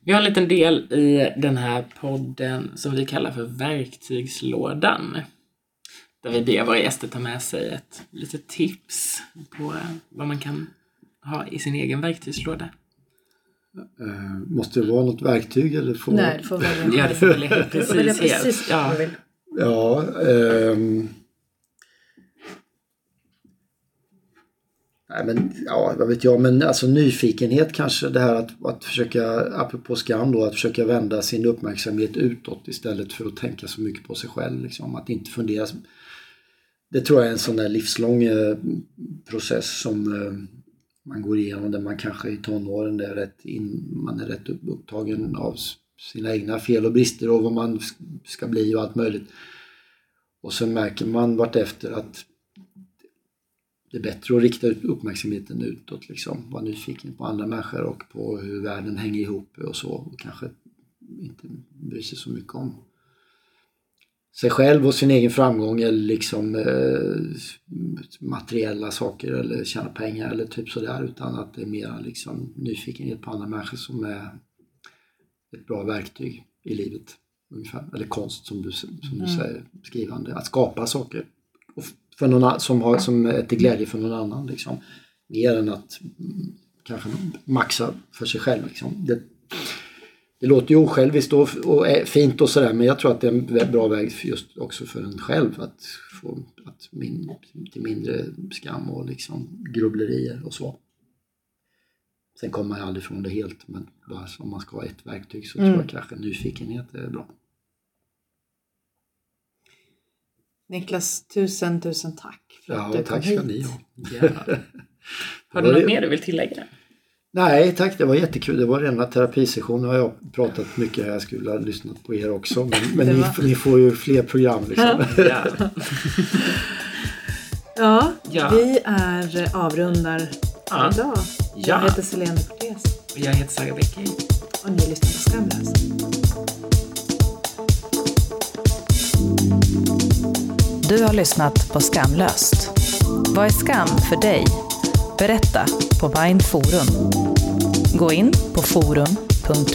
Vi har en liten del i den här podden som vi kallar för verktygslådan. Där vi ber våra gäster ta med sig ett litet tips på vad man kan ha i sin egen verktygslåda. Eh, måste det vara något verktyg eller? Får Nej, du får välja. Ja, (laughs) det får välja Du får välja precis Ja. du vill. Ja, ehm... Nej men, ja vad vet jag, men alltså nyfikenhet kanske det här att, att försöka, apropå skam då, att försöka vända sin uppmärksamhet utåt istället för att tänka så mycket på sig själv. Liksom. Att inte fundera. Det tror jag är en sån där livslång eh, process som eh, man går igenom där man kanske i tonåren är rätt in, man är rätt upptagen av sina egna fel och brister och vad man ska bli och allt möjligt. Och sen märker man vartefter att det är bättre att rikta uppmärksamheten utåt, liksom. vara nyfiken på andra människor och på hur världen hänger ihop och så. Och kanske inte bry sig så mycket om sig själv och sin egen framgång eller liksom eh, materiella saker eller tjäna pengar eller typ sådär utan att det är mer liksom nyfikenhet på andra människor som är ett bra verktyg i livet. Ungefär. Eller konst som du, som du säger, skrivande. Att skapa saker och för någon, som, har, som är till glädje för någon annan. Liksom. Mer än att mm, kanske maxa för sig själv. Liksom. Det, det låter ju osjälviskt och, och är fint och sådär men jag tror att det är en bra väg just också för en själv att få att min, till mindre skam och liksom grubblerier och så. Sen kommer man ju aldrig från det helt men bara om man ska ha ett verktyg så tror jag kanske nyfikenhet är bra. Niklas, tusen tusen tack för att Ja, du kom tack hit. ska ni ha. Ja. (laughs) Har du något mer du vill tillägga? Nej tack, det var jättekul. Det var rena terapisession. Nu har jag pratat mycket. Jag skulle ha lyssnat på er också. Men, (laughs) men ni, ni får ju fler program liksom. Ja. (laughs) (laughs) Ja, Ja. vi är avrundar Ja. idag. Ja. Jag heter Selene Cortés Och jag heter Saga Bäcke. och ni lyssnar på Skamlös. Du har lyssnat på Skamlöst. Vad är skam för dig? Berätta på Mind Forum. Gå in på forum.mind.se.